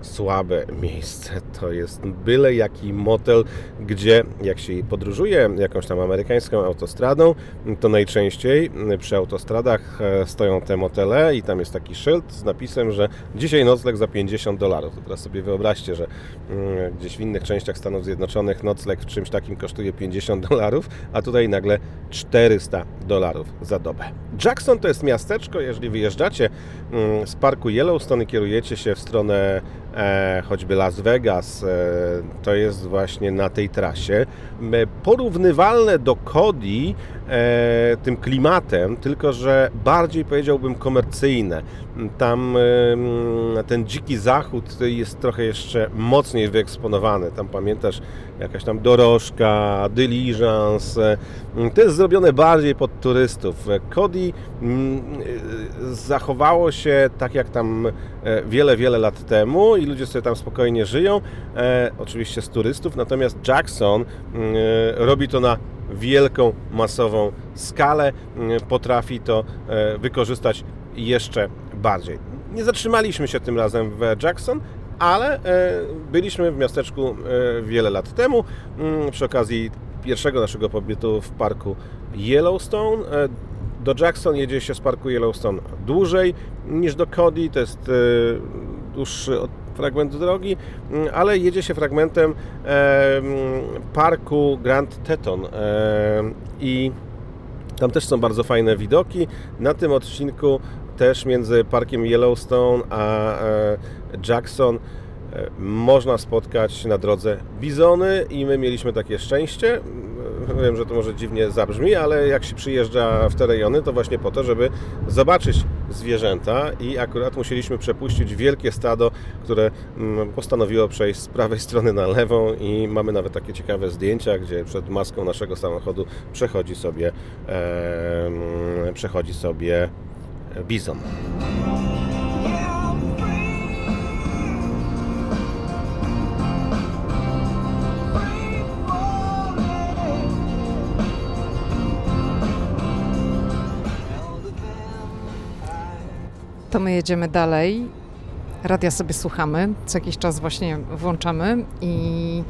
słabe miejsce. To jest byle jaki motel, gdzie jak się podróżuje jakąś tam amerykańską autostradą, to najczęściej przy autostradach e, stoją te motele i tam jest taki szyld z napisem, że dzisiaj nocleg za 50 dolarów. Teraz sobie wyobraźcie, że mm, gdzieś w innych częściach Stanów Zjednoczonych nocleg w czymś takim kosztuje 50 dolarów, a tutaj nagle 400 dolarów za dobę. Jackson to jest miasteczko, jeżeli wyjeżdżacie Mm, z parku Yellowstone kierujecie się w stronę choćby Las Vegas, e, to jest właśnie na tej trasie. Porównywalne do Cody e, tym klimatem, tylko że bardziej powiedziałbym komercyjne. Tam ten dziki zachód jest trochę jeszcze mocniej wyeksponowany. Tam pamiętasz jakaś tam dorożka, diligence. To jest zrobione bardziej pod turystów. Cody zachowało się tak jak tam wiele, wiele lat temu i ludzie sobie tam spokojnie żyją, oczywiście z turystów, natomiast Jackson robi to na wielką, masową skalę, mm, potrafi to e, wykorzystać jeszcze bardziej. Nie zatrzymaliśmy się tym razem w Jackson, ale e, byliśmy w miasteczku e, wiele lat temu mm, przy okazji pierwszego naszego pobytu w parku Yellowstone. Do Jackson jedzie się z parku Yellowstone dłużej niż do Cody, to jest dłuższy fragment drogi, mm, ale jedzie się fragmentem parku Grand Teton i tam też są bardzo fajne widoki. Na tym odcinku też między parkiem Yellowstone a e, Jackson e, można spotkać na drodze bizony i my mieliśmy takie szczęście. Wiem, że to może dziwnie zabrzmi, ale jak się przyjeżdża w te rejony, to właśnie po to, żeby zobaczyć zwierzęta i akurat musieliśmy przepuścić wielkie stado, które mm, postanowiło przejść z prawej strony na lewą i mamy nawet takie ciekawe zdjęcia, gdzie przed maską naszego samochodu przechodzi sobie, e, przechodzi sobie bizon. To my jedziemy dalej. Radia sobie słuchamy, co jakiś czas właśnie włączamy i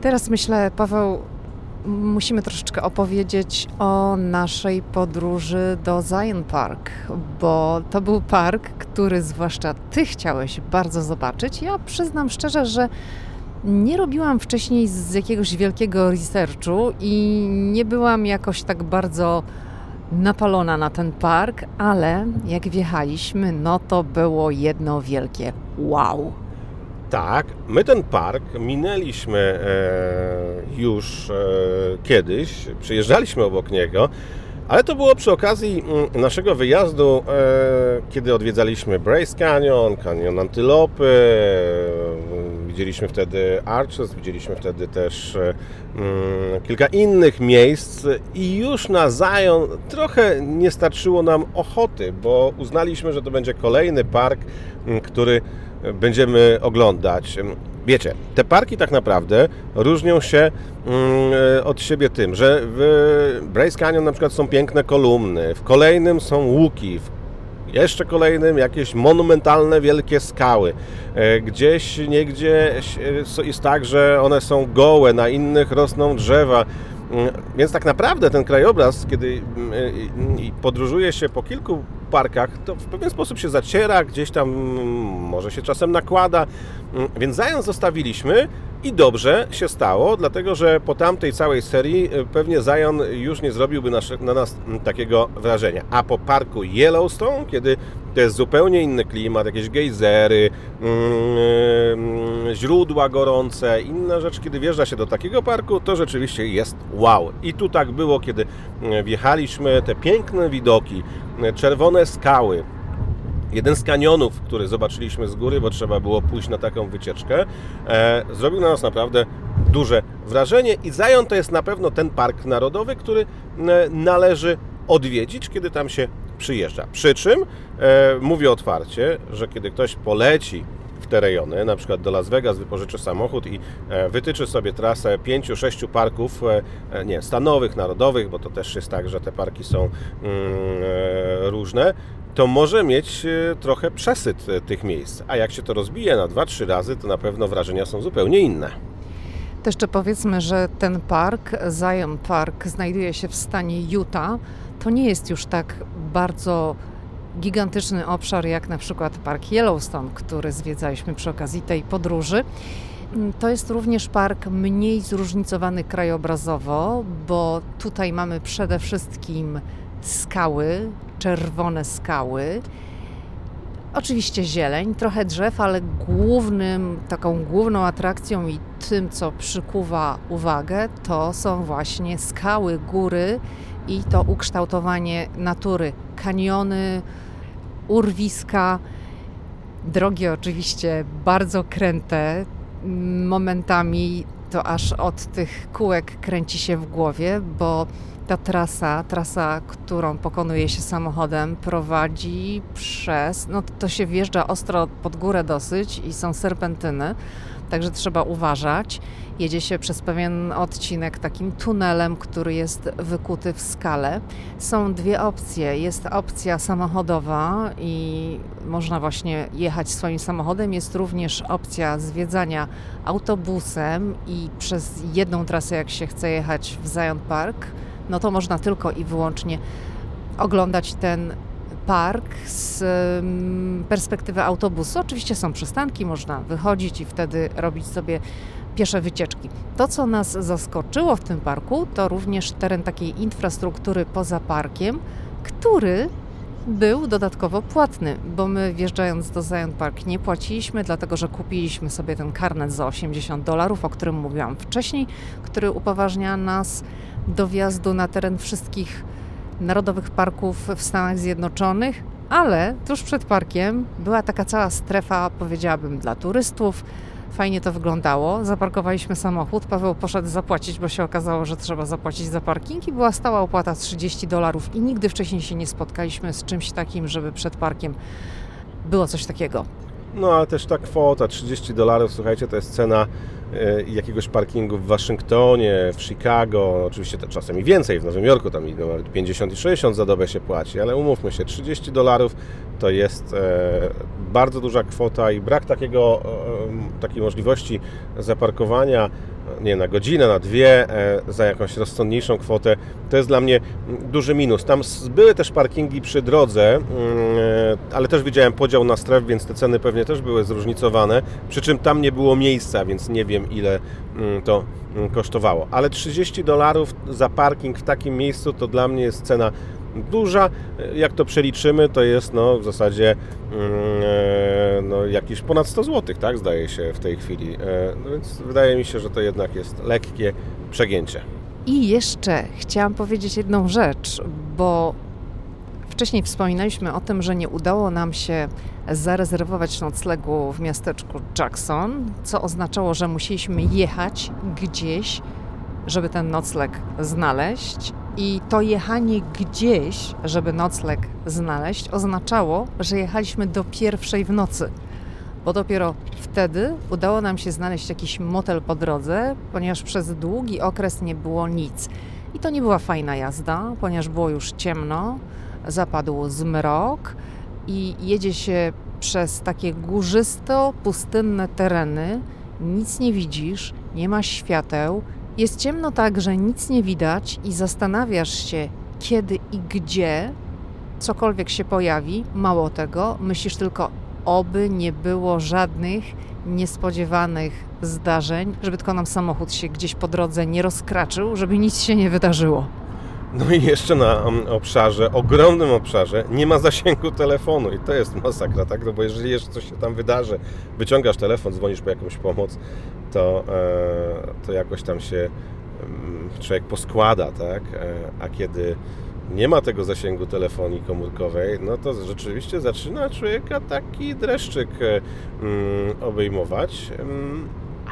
teraz myślę, Paweł, musimy troszeczkę opowiedzieć o naszej podróży do Zion Park, bo to był park, który zwłaszcza Ty chciałeś bardzo zobaczyć. Ja przyznam szczerze, że nie robiłam wcześniej z jakiegoś wielkiego researchu i nie byłam jakoś tak bardzo napalona na ten park, ale jak wjechaliśmy, no to było jedno wielkie wow. Tak, my ten park minęliśmy e, już e, kiedyś, przyjeżdżaliśmy obok niego, ale to było przy okazji mm, naszego wyjazdu, e, kiedy odwiedzaliśmy Brace Canyon, Canyon Antylopy, widzieliśmy wtedy Arches, widzieliśmy wtedy też e, mm, kilka innych miejsc i już na Zion trochę nie starczyło nam ochoty, bo uznaliśmy, że to będzie kolejny park, mm, który będziemy oglądać. Wiecie, te parki tak naprawdę różnią się mm, od siebie tym, że w Bryce Canyon na przykład są piękne kolumny, w kolejnym są łuki, w jeszcze kolejnym jakieś monumentalne, wielkie skały. E, gdzieś, niegdzie jest tak, że one są gołe, na innych rosną drzewa. Mm, więc tak naprawdę ten krajobraz, kiedy mm, podróżuje się po kilku parkach, to w pewien sposób się zaciera, gdzieś tam mm, może się czasem nakłada. Więc zając zostawiliśmy i dobrze się stało, dlatego że po tamtej całej serii y, pewnie Zion już nie zrobiłby na nas takiego wrażenia. A po parku Yellowstone, kiedy to jest zupełnie inny klimat, jakieś gejzery, yy, źródła gorące, inna rzecz, kiedy wjeżdża się do takiego parku, to rzeczywiście jest wow. I tu tak było, kiedy wjechaliśmy, te piękne widoki, czerwone skały, Jeden z kanionów, który zobaczyliśmy z góry, bo trzeba było pójść na taką wycieczkę, e, zrobił na nas naprawdę duże wrażenie i Zion to jest na pewno ten park narodowy, który e, należy odwiedzić, kiedy tam się przyjeżdża. Przy czym e, mówię otwarcie, że kiedy ktoś poleci w te rejony, na przykład do Las Vegas, wypożyczy samochód i e, wytyczy sobie trasę pięciu, sześciu parków, e, nie, stanowych, narodowych, bo to też jest tak, że te parki są mm, różne, to może mieć trochę przesyt tych miejsc. A jak się to rozbije na 2-3 razy, to na pewno wrażenia są zupełnie inne. To jeszcze powiedzmy, że ten park, Zion Park, znajduje się w stanie Utah. To nie jest już tak bardzo gigantyczny obszar, jak na przykład Park Yellowstone, który zwiedzaliśmy przy okazji tej podróży. To jest również park mniej zróżnicowany krajobrazowo, bo tutaj mamy przede wszystkim skały, czerwone skały. Oczywiście zieleń, trochę drzew, ale głównym, taką główną atrakcją i tym, co przykuwa uwagę, to są właśnie skały, góry i to ukształtowanie natury. Kaniony, urwiska, drogi oczywiście bardzo kręte, momentami to aż od tych kółek kręci się w głowie, bo ta trasa, trasa, którą pokonuje się samochodem, prowadzi przez, no to się wjeżdża ostro pod górę dosyć i są serpentyny, także trzeba uważać. Jedzie się przez pewien odcinek takim tunelem, który jest wykuty w skale. Są dwie opcje. Jest opcja samochodowa i można właśnie jechać swoim samochodem. Jest również opcja zwiedzania autobusem i przez jedną trasę, jak się chce jechać w Zion Park, no to można tylko i wyłącznie oglądać ten park z mm, perspektywy autobusu. Oczywiście są przystanki, można wychodzić i wtedy robić sobie piesze wycieczki. To, co nas zaskoczyło w tym parku, to również teren takiej infrastruktury poza parkiem, który był dodatkowo płatny, bo my wjeżdżając do Zion Park nie płaciliśmy, dlatego że kupiliśmy sobie ten karnet za 80 dolarów, o którym mówiłam wcześniej, który upoważnia nas do wjazdu na teren wszystkich narodowych parków w Stanach Zjednoczonych, ale tuż przed parkiem była taka cała strefa, powiedziałabym, dla turystów. Fajnie to wyglądało. Zaparkowaliśmy samochód. Paweł poszedł zapłacić, bo się okazało, że trzeba zapłacić za parking i była stała opłata 30 dolarów i nigdy wcześniej się nie spotkaliśmy z czymś takim, żeby przed parkiem było coś takiego. No ale też ta kwota 30 dolarów, słuchajcie, to jest cena e, jakiegoś parkingu w Waszyngtonie, w Chicago, oczywiście czasem i więcej, w Nowym Jorku tam nawet 50 i 60 za dobę się płaci, ale umówmy się, 30 dolarów to jest e, bardzo duża kwota i brak takiego, takiej możliwości zaparkowania nie na godzinę, na dwie, e, za jakąś rozsądniejszą kwotę, to jest dla mnie duży minus. Tam były też parkingi przy drodze, mm, e, ale też widziałem podział na stref, więc te ceny pewnie też były zróżnicowane, przy czym tam nie było miejsca, więc nie wiem ile mm, to mm, kosztowało. Ale 30 dolarów za parking w takim miejscu to dla mnie jest cena duża. Jak to przeliczymy, to jest no, w zasadzie mm, e, no, jakieś ponad 100 zł, tak, zdaje się w tej chwili. E, no więc wydaje mi się, że to jednak jest lekkie przegięcie. I jeszcze chciałam powiedzieć jedną rzecz, bo wcześniej wspominaliśmy o tym, że nie udało nam się zarezerwować noclegu w miasteczku Jackson, co oznaczało, że musieliśmy jechać gdzieś, żeby ten nocleg znaleźć. I to jechanie gdzieś, żeby nocleg znaleźć, oznaczało, że jechaliśmy do pierwszej w nocy. Bo dopiero wtedy udało nam się znaleźć jakiś motel po drodze, ponieważ przez długi okres nie było nic. I to nie była fajna jazda, ponieważ było już ciemno, zapadł zmrok i jedzie się przez takie górzysto-pustynne tereny, nic nie widzisz, nie ma świateł, jest ciemno tak, że nic nie widać i zastanawiasz się, kiedy i gdzie cokolwiek się pojawi. Mało tego, myślisz tylko, oby nie było żadnych niespodziewanych zdarzeń, żeby tylko nam samochód się gdzieś po drodze nie rozkraczył, żeby nic się nie wydarzyło. No i jeszcze na mm, obszarze, ogromnym obszarze, nie ma zasięgu telefonu i to jest masakra, tak? No bo jeżeli jeszcze coś się tam wydarzy, wyciągasz telefon, dzwonisz po jakąś pomoc, to, e, to jakoś tam się mm, człowiek poskłada, tak? E, a kiedy nie ma tego zasięgu telefonii komórkowej, no to rzeczywiście zaczyna człowieka taki dreszczyk e, mm, obejmować.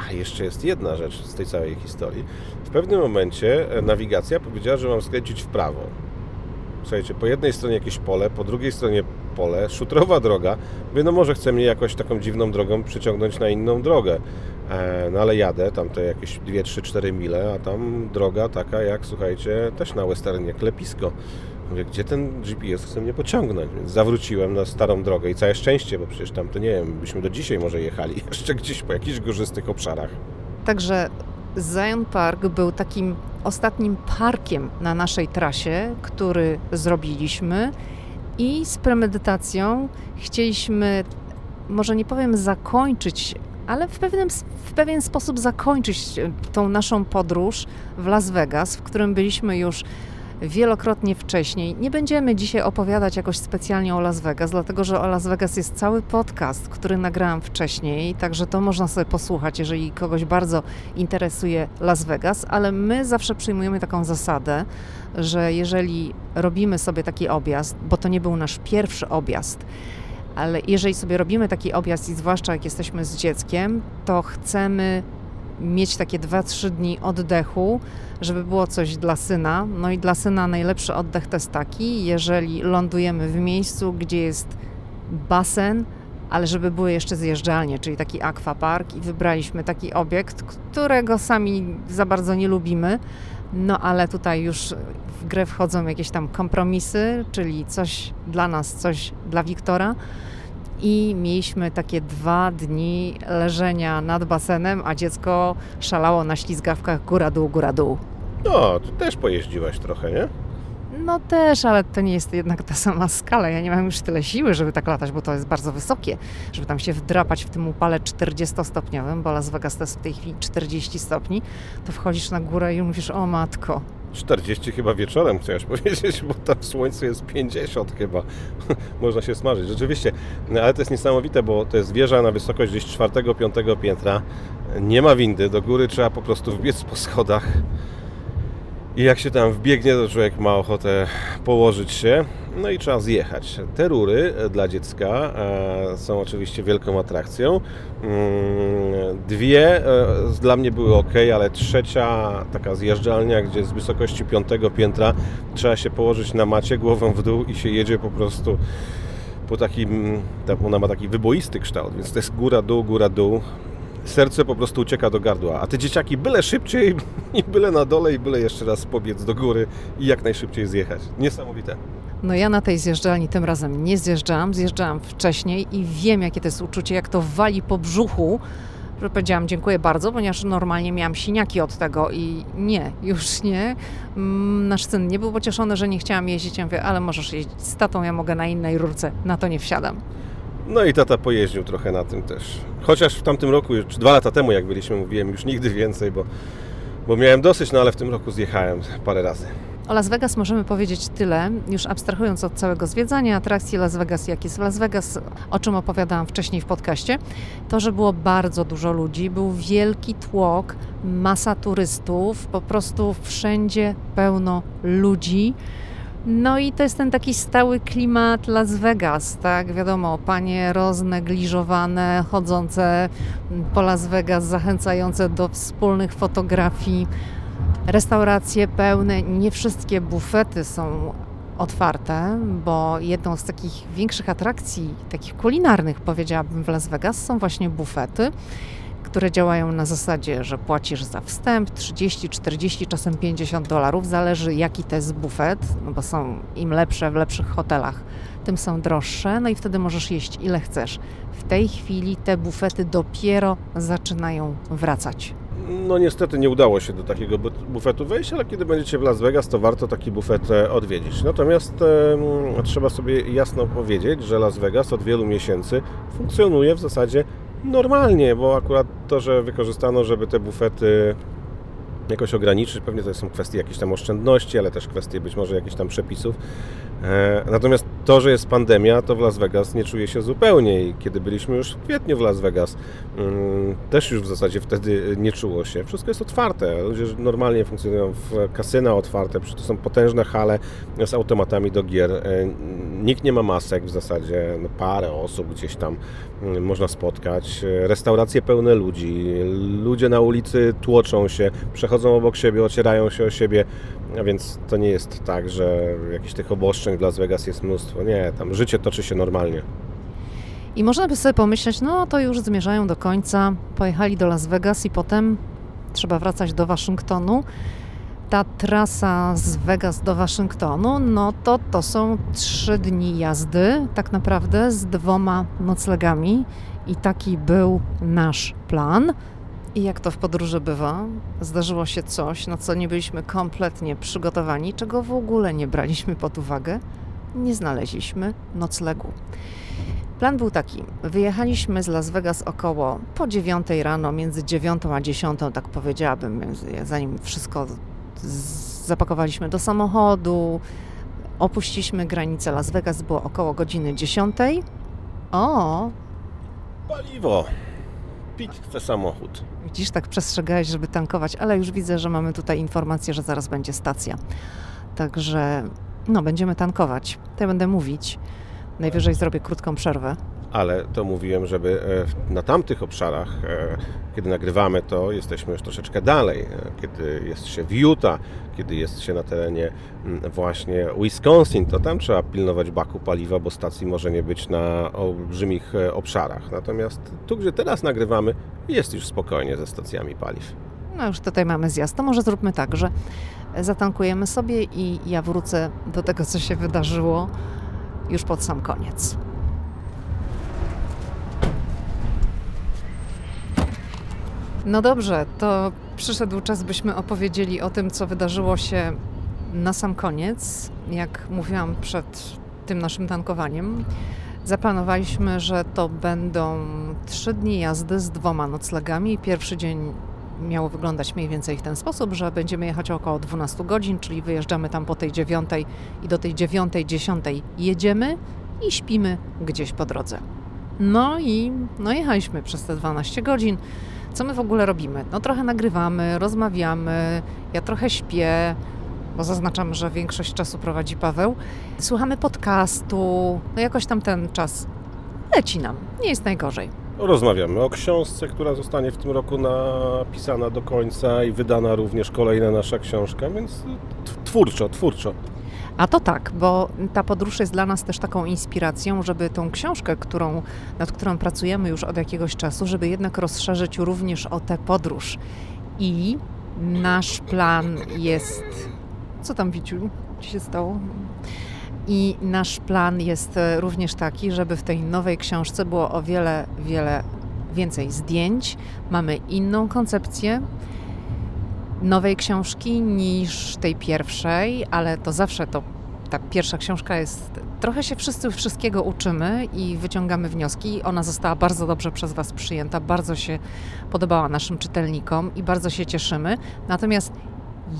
A jeszcze jest jedna rzecz z tej całej historii. W pewnym momencie nawigacja powiedziała, że mam skręcić w prawo. Słuchajcie, po jednej stronie jakieś pole, po drugiej stronie pole, szutrowa droga. Mówię, no może chce mnie jakoś taką dziwną drogą przyciągnąć na inną drogę. E, no ale jadę, tam te jakieś 2, 3, 4 mile, a tam droga taka jak, słuchajcie, też na Westernie, klepisko. Mówię, gdzie ten GPS chce mnie pociągnąć? Więc zawróciłem na starą drogę i całe szczęście, bo przecież tam to nie wiem, byśmy do dzisiaj może jechali jeszcze gdzieś po jakichś górzystych obszarach. Także Zion Park był takim ostatnim parkiem na naszej trasie, który zrobiliśmy i z premedytacją chcieliśmy, może nie powiem zakończyć, ale w, pewnym, w pewien sposób zakończyć tą naszą podróż w Las Vegas, w którym byliśmy już wielokrotnie wcześniej. Nie będziemy dzisiaj opowiadać jakoś specjalnie o Las Vegas, dlatego że o Las Vegas jest cały podcast, który nagrałam wcześniej, także to można sobie posłuchać, jeżeli kogoś bardzo interesuje Las Vegas, ale my zawsze przyjmujemy taką zasadę, że jeżeli robimy sobie taki objazd, bo to nie był nasz pierwszy objazd, ale jeżeli sobie robimy taki objazd i zwłaszcza jak jesteśmy z dzieckiem, to chcemy mieć takie 2-3 dni oddechu, żeby było coś dla syna. No i dla syna najlepszy oddech to jest taki, jeżeli lądujemy w miejscu, gdzie jest basen, ale żeby były jeszcze zjeżdżalnie, czyli taki akwapark i wybraliśmy taki obiekt, którego sami za bardzo nie lubimy. No ale tutaj już w grę wchodzą jakieś tam kompromisy, czyli coś dla nas, coś dla Wiktora i mieliśmy takie dwa dni leżenia nad basenem, a dziecko szalało na ślizgawkach góra-dół, góra-dół. No, ty też pojeździłaś trochę, nie? No też, ale to nie jest jednak ta sama skala. Ja nie mam już tyle siły, żeby tak latać, bo to jest bardzo wysokie, żeby tam się wdrapać w tym upale 40-stopniowym, bo Las Vegas to jest w tej chwili 40 stopni, to wchodzisz na górę i mówisz, o matko, 40 chyba wieczorem chciałeś powiedzieć, bo tam słońce jest 50 chyba. Można się smażyć. Rzeczywiście, ale to jest niesamowite, bo to jest wieża na wysokość gdzieś 4-5 piętra. Nie ma windy, do góry trzeba po prostu wbiec po schodach. I jak się tam wbiegnie, to człowiek ma ochotę położyć się, no i trzeba zjechać. Te rury dla dziecka e, są oczywiście wielką atrakcją. Mm, dwie e, dla mnie były ok, ale trzecia, taka zjeżdżalnia, gdzie z wysokości piątego piętra trzeba się położyć na macie głową w dół i się jedzie po prostu po takim, ona ma taki wyboisty kształt, więc to jest góra, dół, góra, dół serce po prostu ucieka do gardła. A te dzieciaki byle szybciej i byle na dole i byle jeszcze raz pobiec do góry i jak najszybciej zjechać. Niesamowite. No ja na tej zjeżdżalni tym razem nie zjeżdżałam, zjeżdżałam wcześniej i wiem jakie to jest uczucie, jak to wali po brzuchu, powiedziałam dziękuję bardzo, ponieważ normalnie miałam siniaki od tego i nie, już nie. Mm, nasz syn nie był pocieszony, że nie chciałam jeździć. Ja mówię, ale możesz jeździć z tatą, ja mogę na innej rurce, na to nie wsiadam. No i tata pojeździł trochę na tym też. Chociaż w tamtym roku, czy dwa lata temu jak byliśmy, mówiłem już nigdy więcej, bo, bo miałem dosyć, no ale w tym roku zjechałem parę razy. O Las Vegas możemy powiedzieć tyle, już abstrahując od całego zwiedzania atrakcji Las Vegas, jak jest Las Vegas, o czym opowiadałam wcześniej w podcaście, to, że było bardzo dużo ludzi, był wielki tłok, masa turystów, po prostu wszędzie pełno ludzi. No i to jest ten taki stały klimat Las Vegas, tak? Wiadomo, panie roznegliżowane, chodzące po Las Vegas, zachęcające do wspólnych fotografii, restauracje pełne, nie wszystkie bufety są otwarte, bo jedną z takich większych atrakcji, takich kulinarnych powiedziałabym w Las Vegas są właśnie bufety które działają na zasadzie, że płacisz za wstęp 30, 40, czasem 50 dolarów, zależy jaki to jest bufet, no bo są im lepsze w lepszych hotelach, tym są droższe, no i wtedy możesz jeść ile chcesz. W tej chwili te bufety dopiero zaczynają wracać. No niestety nie udało się do takiego bufetu wejść, ale kiedy będziecie w Las Vegas, to warto taki bufet e, odwiedzić. Natomiast e, trzeba sobie jasno powiedzieć, że Las Vegas od wielu miesięcy funkcjonuje w zasadzie normalnie, bo akurat to, że wykorzystano, żeby te bufety jakoś ograniczyć. Pewnie to są kwestie jakiejś tam oszczędności, ale też kwestie być może jakichś tam przepisów. E, natomiast to, że jest pandemia, to w Las Vegas nie czuje się zupełnie i kiedy byliśmy już w kwietniu w Las Vegas, mm, też już w zasadzie wtedy nie czuło się. Wszystko jest otwarte, ludzie normalnie funkcjonują w kasyna otwarte, to są potężne hale z automatami do gier. E, nikt nie ma masek w zasadzie, no parę osób gdzieś tam mm, można spotkać. Restauracje pełne ludzi, ludzie na ulicy tłoczą się, przechodzą obok siebie, ocierają się o siebie, a więc to nie jest tak, że jakichś tych obostrzeń w Las Vegas jest mnóstwo. Nie, tam życie toczy się normalnie. I można by sobie pomyśleć, no to już zmierzają do końca, pojechali do Las Vegas i potem trzeba wracać do Waszyngtonu. Ta trasa z Vegas do Waszyngtonu, no to to są trzy dni jazdy, tak naprawdę z dwoma noclegami. I taki był nasz plan. I jak to w podróży bywa, zdarzyło się coś, na co nie byliśmy kompletnie przygotowani, czego w ogóle nie braliśmy pod uwagę. Nie znaleźliśmy noclegu. Plan był taki. Wyjechaliśmy z Las Vegas około po 9 rano, między 9 a 10, tak powiedziałabym, zanim wszystko zapakowaliśmy do samochodu, opuściliśmy granicę Las Vegas, było około godziny 10. O! Paliwo! Pić chce samochód. Widzisz, tak przestrzegałeś, żeby tankować, ale już widzę, że mamy tutaj informację, że zaraz będzie stacja. Także no, będziemy tankować. To ja będę mówić. Najwyżej zrobię krótką przerwę. Ale to mówiłem, żeby e, na tamtych obszarach, e, kiedy nagrywamy to, jesteśmy już troszeczkę dalej. E, kiedy jest się w Utah, kiedy jest się na terenie mm, właśnie Wisconsin, to tam trzeba pilnować baku paliwa, bo stacji może nie być na olbrzymich obszarach. Natomiast tu, gdzie teraz nagrywamy, jest już spokojnie ze stacjami paliw. No już tutaj mamy zjazd. To może zróbmy tak, że zatankujemy sobie i ja wrócę do tego, co się wydarzyło już pod sam koniec. No dobrze, to przyszedł czas, byśmy opowiedzieli o tym, co wydarzyło się na sam koniec. Jak mówiłam przed tym naszym tankowaniem, zaplanowaliśmy, że to będą trzy dni jazdy z dwoma noclegami. Pierwszy dzień miało wyglądać mniej więcej w ten sposób, że będziemy jechać około 12 godzin, czyli wyjeżdżamy tam po tej dziewiątej i do tej dziewiątej, dziesiątej jedziemy i śpimy gdzieś po drodze. No i no jechaliśmy przez te 12 godzin. Co my w ogóle robimy? No trochę nagrywamy, rozmawiamy, ja trochę śpię, bo zaznaczam, że większość czasu prowadzi Paweł. Słuchamy podcastu, no jakoś tam ten czas leci nam, nie jest najgorzej. Rozmawiamy o książce, która zostanie w tym roku napisana do końca i wydana również kolejna nasza książka, więc twórczo, twórczo. A to tak, bo ta podróż jest dla nas też taką inspiracją, żeby tą książkę, którą, nad którą pracujemy już od jakiegoś czasu, żeby jednak rozszerzyć również o tę podróż. I nasz plan jest. Co tam, Wiciu? Co się stało? I nasz plan jest e, również taki, żeby w tej nowej książce było o wiele, wiele więcej zdjęć. Mamy inną koncepcję nowej książki niż tej pierwszej, ale to zawsze to ta pierwsza książka jest. Trochę się wszyscy wszystkiego uczymy i wyciągamy wnioski. Ona została bardzo dobrze przez Was przyjęta, bardzo się podobała naszym czytelnikom i bardzo się cieszymy. Natomiast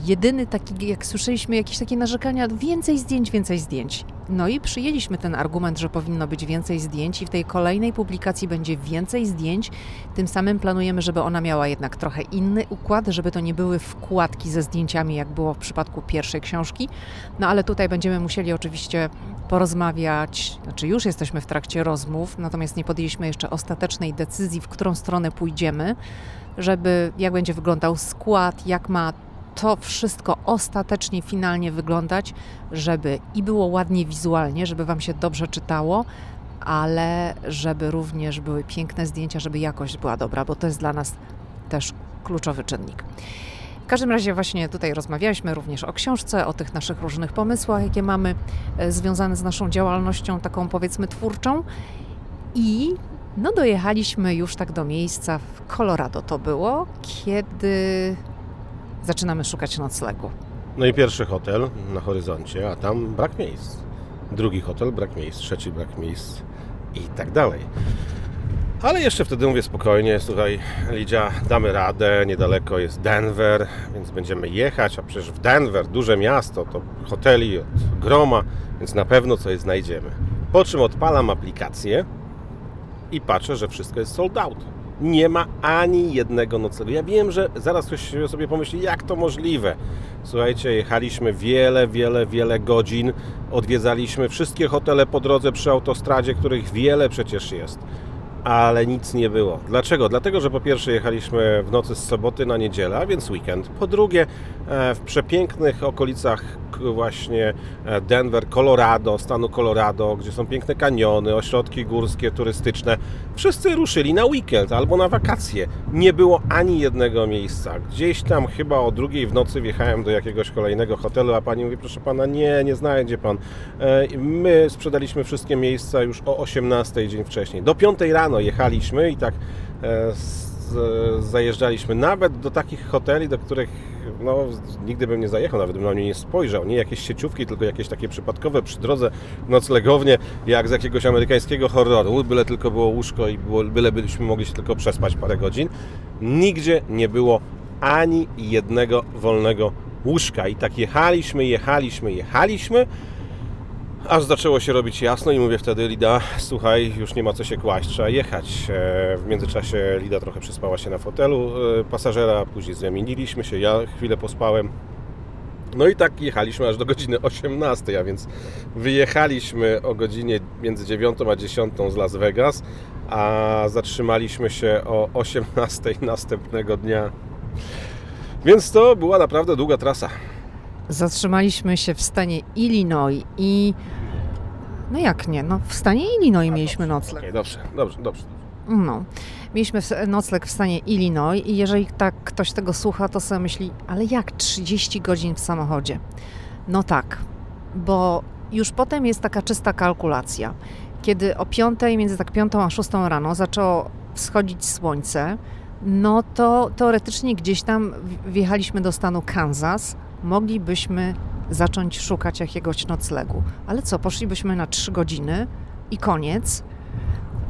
jedyny taki, jak słyszeliśmy jakieś takie narzekania, więcej zdjęć, więcej zdjęć. No i przyjęliśmy ten argument, że powinno być więcej zdjęć i w tej kolejnej publikacji będzie więcej zdjęć. Tym samym planujemy, żeby ona miała jednak trochę inny układ, żeby to nie były wkładki ze zdjęciami, jak było w przypadku pierwszej książki. No ale tutaj będziemy musieli oczywiście porozmawiać, znaczy już jesteśmy w trakcie rozmów, natomiast nie podjęliśmy jeszcze ostatecznej decyzji, w którą stronę pójdziemy, żeby jak będzie wyglądał skład, jak ma to wszystko ostatecznie, finalnie wyglądać, żeby i było ładnie wizualnie, żeby Wam się dobrze czytało, ale żeby również były piękne zdjęcia, żeby jakość była dobra, bo to jest dla nas też kluczowy czynnik. W każdym razie właśnie tutaj rozmawialiśmy również o książce, o tych naszych różnych pomysłach, jakie mamy e, związane z naszą działalnością taką powiedzmy twórczą. I no dojechaliśmy już tak do miejsca w Colorado. To było, kiedy zaczynamy szukać noclegu. No i pierwszy hotel na horyzoncie, a tam brak miejsc. Drugi hotel, brak miejsc, trzeci brak miejsc i tak dalej. Ale jeszcze wtedy mówię spokojnie, słuchaj, Lidia, damy radę, niedaleko jest Denver, więc będziemy jechać, a przecież w Denver, duże miasto, to hoteli od groma, więc na pewno coś znajdziemy. Po czym odpalam aplikację i patrzę, że wszystko jest sold out. Nie ma ani jednego noclegu. Ja wiem, że zaraz ktoś sobie pomyśli, jak to możliwe. Słuchajcie, jechaliśmy wiele, wiele, wiele godzin, odwiedzaliśmy wszystkie hotele po drodze przy autostradzie, których wiele przecież jest ale nic nie było. Dlaczego? Dlatego, że po pierwsze jechaliśmy w nocy z soboty na niedzielę, więc weekend. Po drugie, e, w przepięknych okolicach właśnie e, Denver, Colorado, stanu Colorado, gdzie są piękne kaniony, ośrodki górskie, turystyczne. Wszyscy ruszyli na weekend albo na wakacje. Nie było ani jednego miejsca. Gdzieś tam chyba o drugiej w nocy wjechałem do jakiegoś kolejnego hotelu, a pani mówi, proszę pana, nie, nie znajdzie pan. E, my sprzedaliśmy wszystkie miejsca już o 18 dzień wcześniej. Do 5 rano jechaliśmy i tak zajeżdżaliśmy nawet do takich hoteli, do których no, nigdy bym nie zajechał, nawet bym na nie nie spojrzał. Nie jakieś sieciówki, tylko jakieś takie przypadkowe przy drodze noclegownie, jak z jakiegoś amerykańskiego horroru, byle tylko było łóżko i było, byle byliśmy mogli się tylko przespać parę godzin. Nigdzie nie było ani jednego wolnego łóżka. I tak jechaliśmy, jechaliśmy, jechaliśmy, Aż zaczęło się robić jasno i mówię wtedy Lida, słuchaj, już nie ma co się kłaść, trzeba jechać. E, w międzyczasie Lida trochę przespała się na fotelu e, pasażera, później zamieniliśmy się, ja chwilę pospałem. No i tak jechaliśmy aż do godziny 18, a więc wyjechaliśmy o godzinie między 9 a 10 z Las Vegas, a zatrzymaliśmy się o 18 następnego dnia. Więc to była naprawdę długa trasa. Zatrzymaliśmy się w stanie Illinois i no jak nie? No w stanie Illinois mieliśmy nocleg. Okay, dobrze, dobrze, dobrze. No. Mieliśmy nocleg w stanie Illinois i jeżeli tak ktoś tego słucha, to sobie myśli, ale jak 30 godzin w samochodzie? No tak, bo już potem jest taka czysta kalkulacja. Kiedy o 5, między tak 5 a 6 rano zaczęło wschodzić słońce, no to teoretycznie gdzieś tam wjechaliśmy do stanu Kansas, moglibyśmy zacząć szukać jakiegoś noclegu. Ale co, poszlibyśmy na trzy godziny i koniec.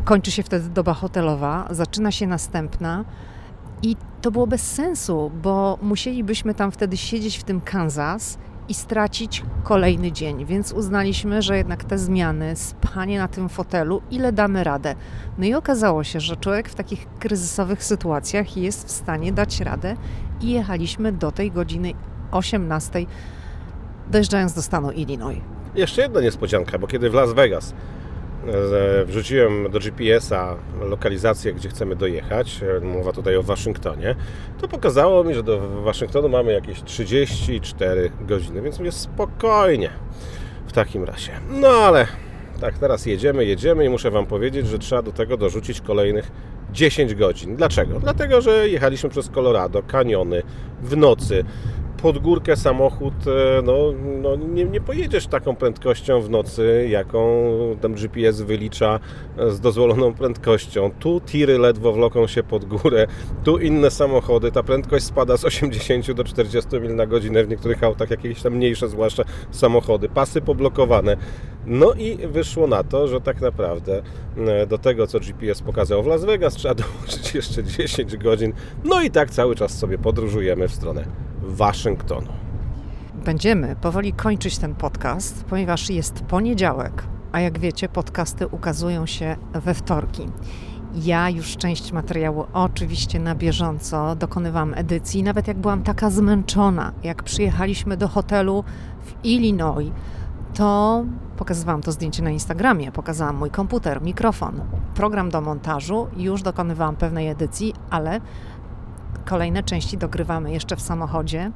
Kończy się wtedy doba hotelowa, zaczyna się następna. I to było bez sensu, bo musielibyśmy tam wtedy siedzieć w tym Kansas i stracić kolejny dzień, więc uznaliśmy, że jednak te zmiany, spanie na tym fotelu, ile damy radę. No i okazało się, że człowiek w takich kryzysowych sytuacjach jest w stanie dać radę i jechaliśmy do tej godziny 18 dojeżdżając do stanu Illinois. Jeszcze jedna niespodzianka, bo kiedy w Las Vegas e, wrzuciłem do GPS-a lokalizację, gdzie chcemy dojechać, e, mowa tutaj o Waszyngtonie, to pokazało mi, że do Waszyngtonu mamy jakieś 34 godziny, więc mówię spokojnie w takim razie. No ale tak, teraz jedziemy, jedziemy i muszę Wam powiedzieć, że trzeba do tego dorzucić kolejnych 10 godzin. Dlaczego? Dlatego, że jechaliśmy przez Colorado, kaniony, w nocy, pod górkę samochód, e, no, no nie, nie, pojedziesz taką prędkością w nocy, jaką tam GPS wylicza e, z dozwoloną prędkością. Tu tiry ledwo wloką się pod górę, tu inne samochody, ta prędkość spada z 80 do 40 mil na godzinę w niektórych autach, jakieś tam mniejsze zwłaszcza samochody, pasy poblokowane. No i wyszło na to, że tak naprawdę e, do tego, co GPS pokazał w Las Vegas, trzeba dołożyć jeszcze 10 godzin. No i tak cały czas sobie podróżujemy w stronę Waszyngtonu. Będziemy powoli kończyć ten podcast, ponieważ jest poniedziałek, a jak wiecie, podcasty ukazują się we wtorki. Ja już część materiału oczywiście na bieżąco dokonywałam edycji, nawet jak byłam taka zmęczona, jak przyjechaliśmy do hotelu w Illinois, to pokazywałam to zdjęcie na Instagramie, pokazałam mój komputer, mikrofon, program do montażu, już dokonywałam pewnej edycji, ale Kolejne części dogrywamy jeszcze w samochodzie.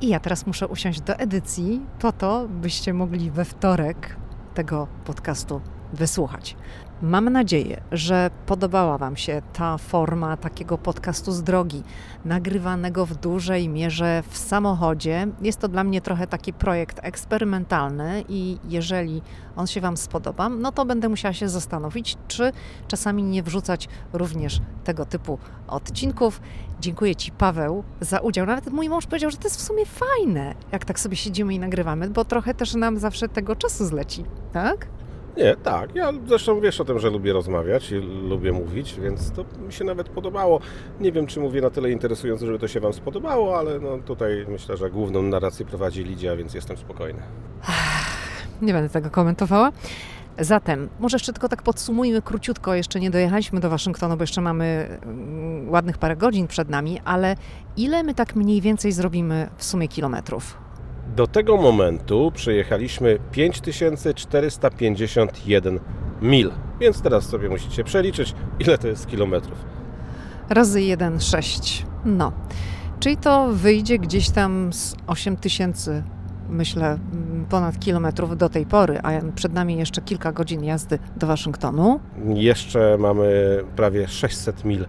I ja teraz muszę usiąść do edycji po to, byście mogli we wtorek tego podcastu wysłuchać. Mam nadzieję, że podobała Wam się ta forma takiego podcastu z drogi, nagrywanego w dużej mierze w samochodzie. Jest to dla mnie trochę taki projekt eksperymentalny i jeżeli on się Wam spodoba, no to będę musiała się zastanowić, czy czasami nie wrzucać również tego typu odcinków. Dziękuję Ci, Paweł, za udział. Nawet mój mąż powiedział, że to jest w sumie fajne, jak tak sobie siedzimy i nagrywamy, bo trochę też nam zawsze tego czasu zleci, tak? Nie, tak. Ja zresztą wiesz o tym, że lubię rozmawiać i lubię mówić, więc to mi się nawet podobało. Nie wiem, czy mówię na tyle interesująco, żeby to się Wam spodobało, ale no tutaj myślę, że główną narrację prowadzi Lidia, więc jestem spokojny. Nie będę tego komentowała. Zatem, może jeszcze tylko tak podsumujmy króciutko, jeszcze nie dojechaliśmy do Waszyngtonu, bo jeszcze mamy mm, ładnych parę godzin przed nami, ale ile my tak mniej więcej zrobimy w sumie kilometrów? Do tego momentu przejechaliśmy 5451 mil, więc teraz sobie musicie przeliczyć, ile to jest kilometrów. Razy 1,6. No. Czyli to wyjdzie gdzieś tam z 8 tysięcy, myślę, mm, ponad kilometrów do tej pory, a przed nami jeszcze kilka godzin jazdy do Waszyngtonu. Jeszcze mamy prawie 600 mil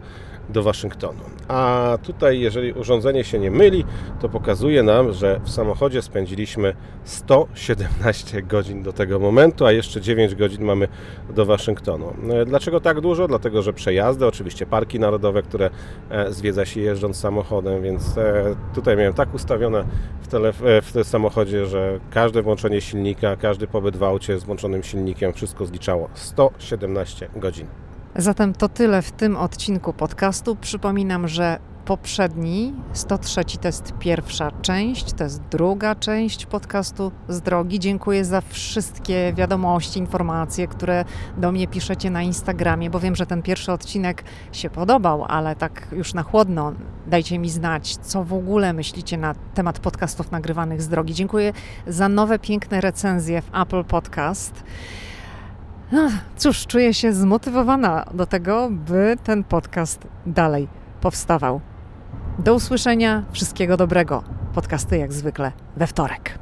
do Waszyngtonu. A tutaj, jeżeli urządzenie się nie myli, to pokazuje nam, że w samochodzie spędziliśmy 117 godzin do tego momentu, a jeszcze 9 godzin mamy do Waszyngtonu. E, dlaczego tak dużo? Dlatego, że przejazdy, oczywiście parki narodowe, które e, zwiedza się jeżdżąc samochodem, więc e, tutaj miałem tak ustawione w, telef- w samochodzie, że każde włączenie silnika, każdy pobyt w aucie z włączonym silnikiem, wszystko zliczało 117 godzin. Zatem to tyle w tym odcinku podcastu. Przypominam, że poprzedni, 103 to jest pierwsza część, to jest druga część podcastu z drogi. Dziękuję za wszystkie wiadomości, informacje, które do mnie piszecie na Instagramie, bo wiem, że ten pierwszy odcinek się podobał, ale tak już na chłodno dajcie mi znać, co w ogóle myślicie na temat podcastów nagrywanych z drogi. Dziękuję za nowe, piękne recenzje w Apple Podcast. Cóż, czuję się zmotywowana do tego, by ten podcast dalej powstawał. Do usłyszenia, wszystkiego dobrego. Podcasty jak zwykle we wtorek.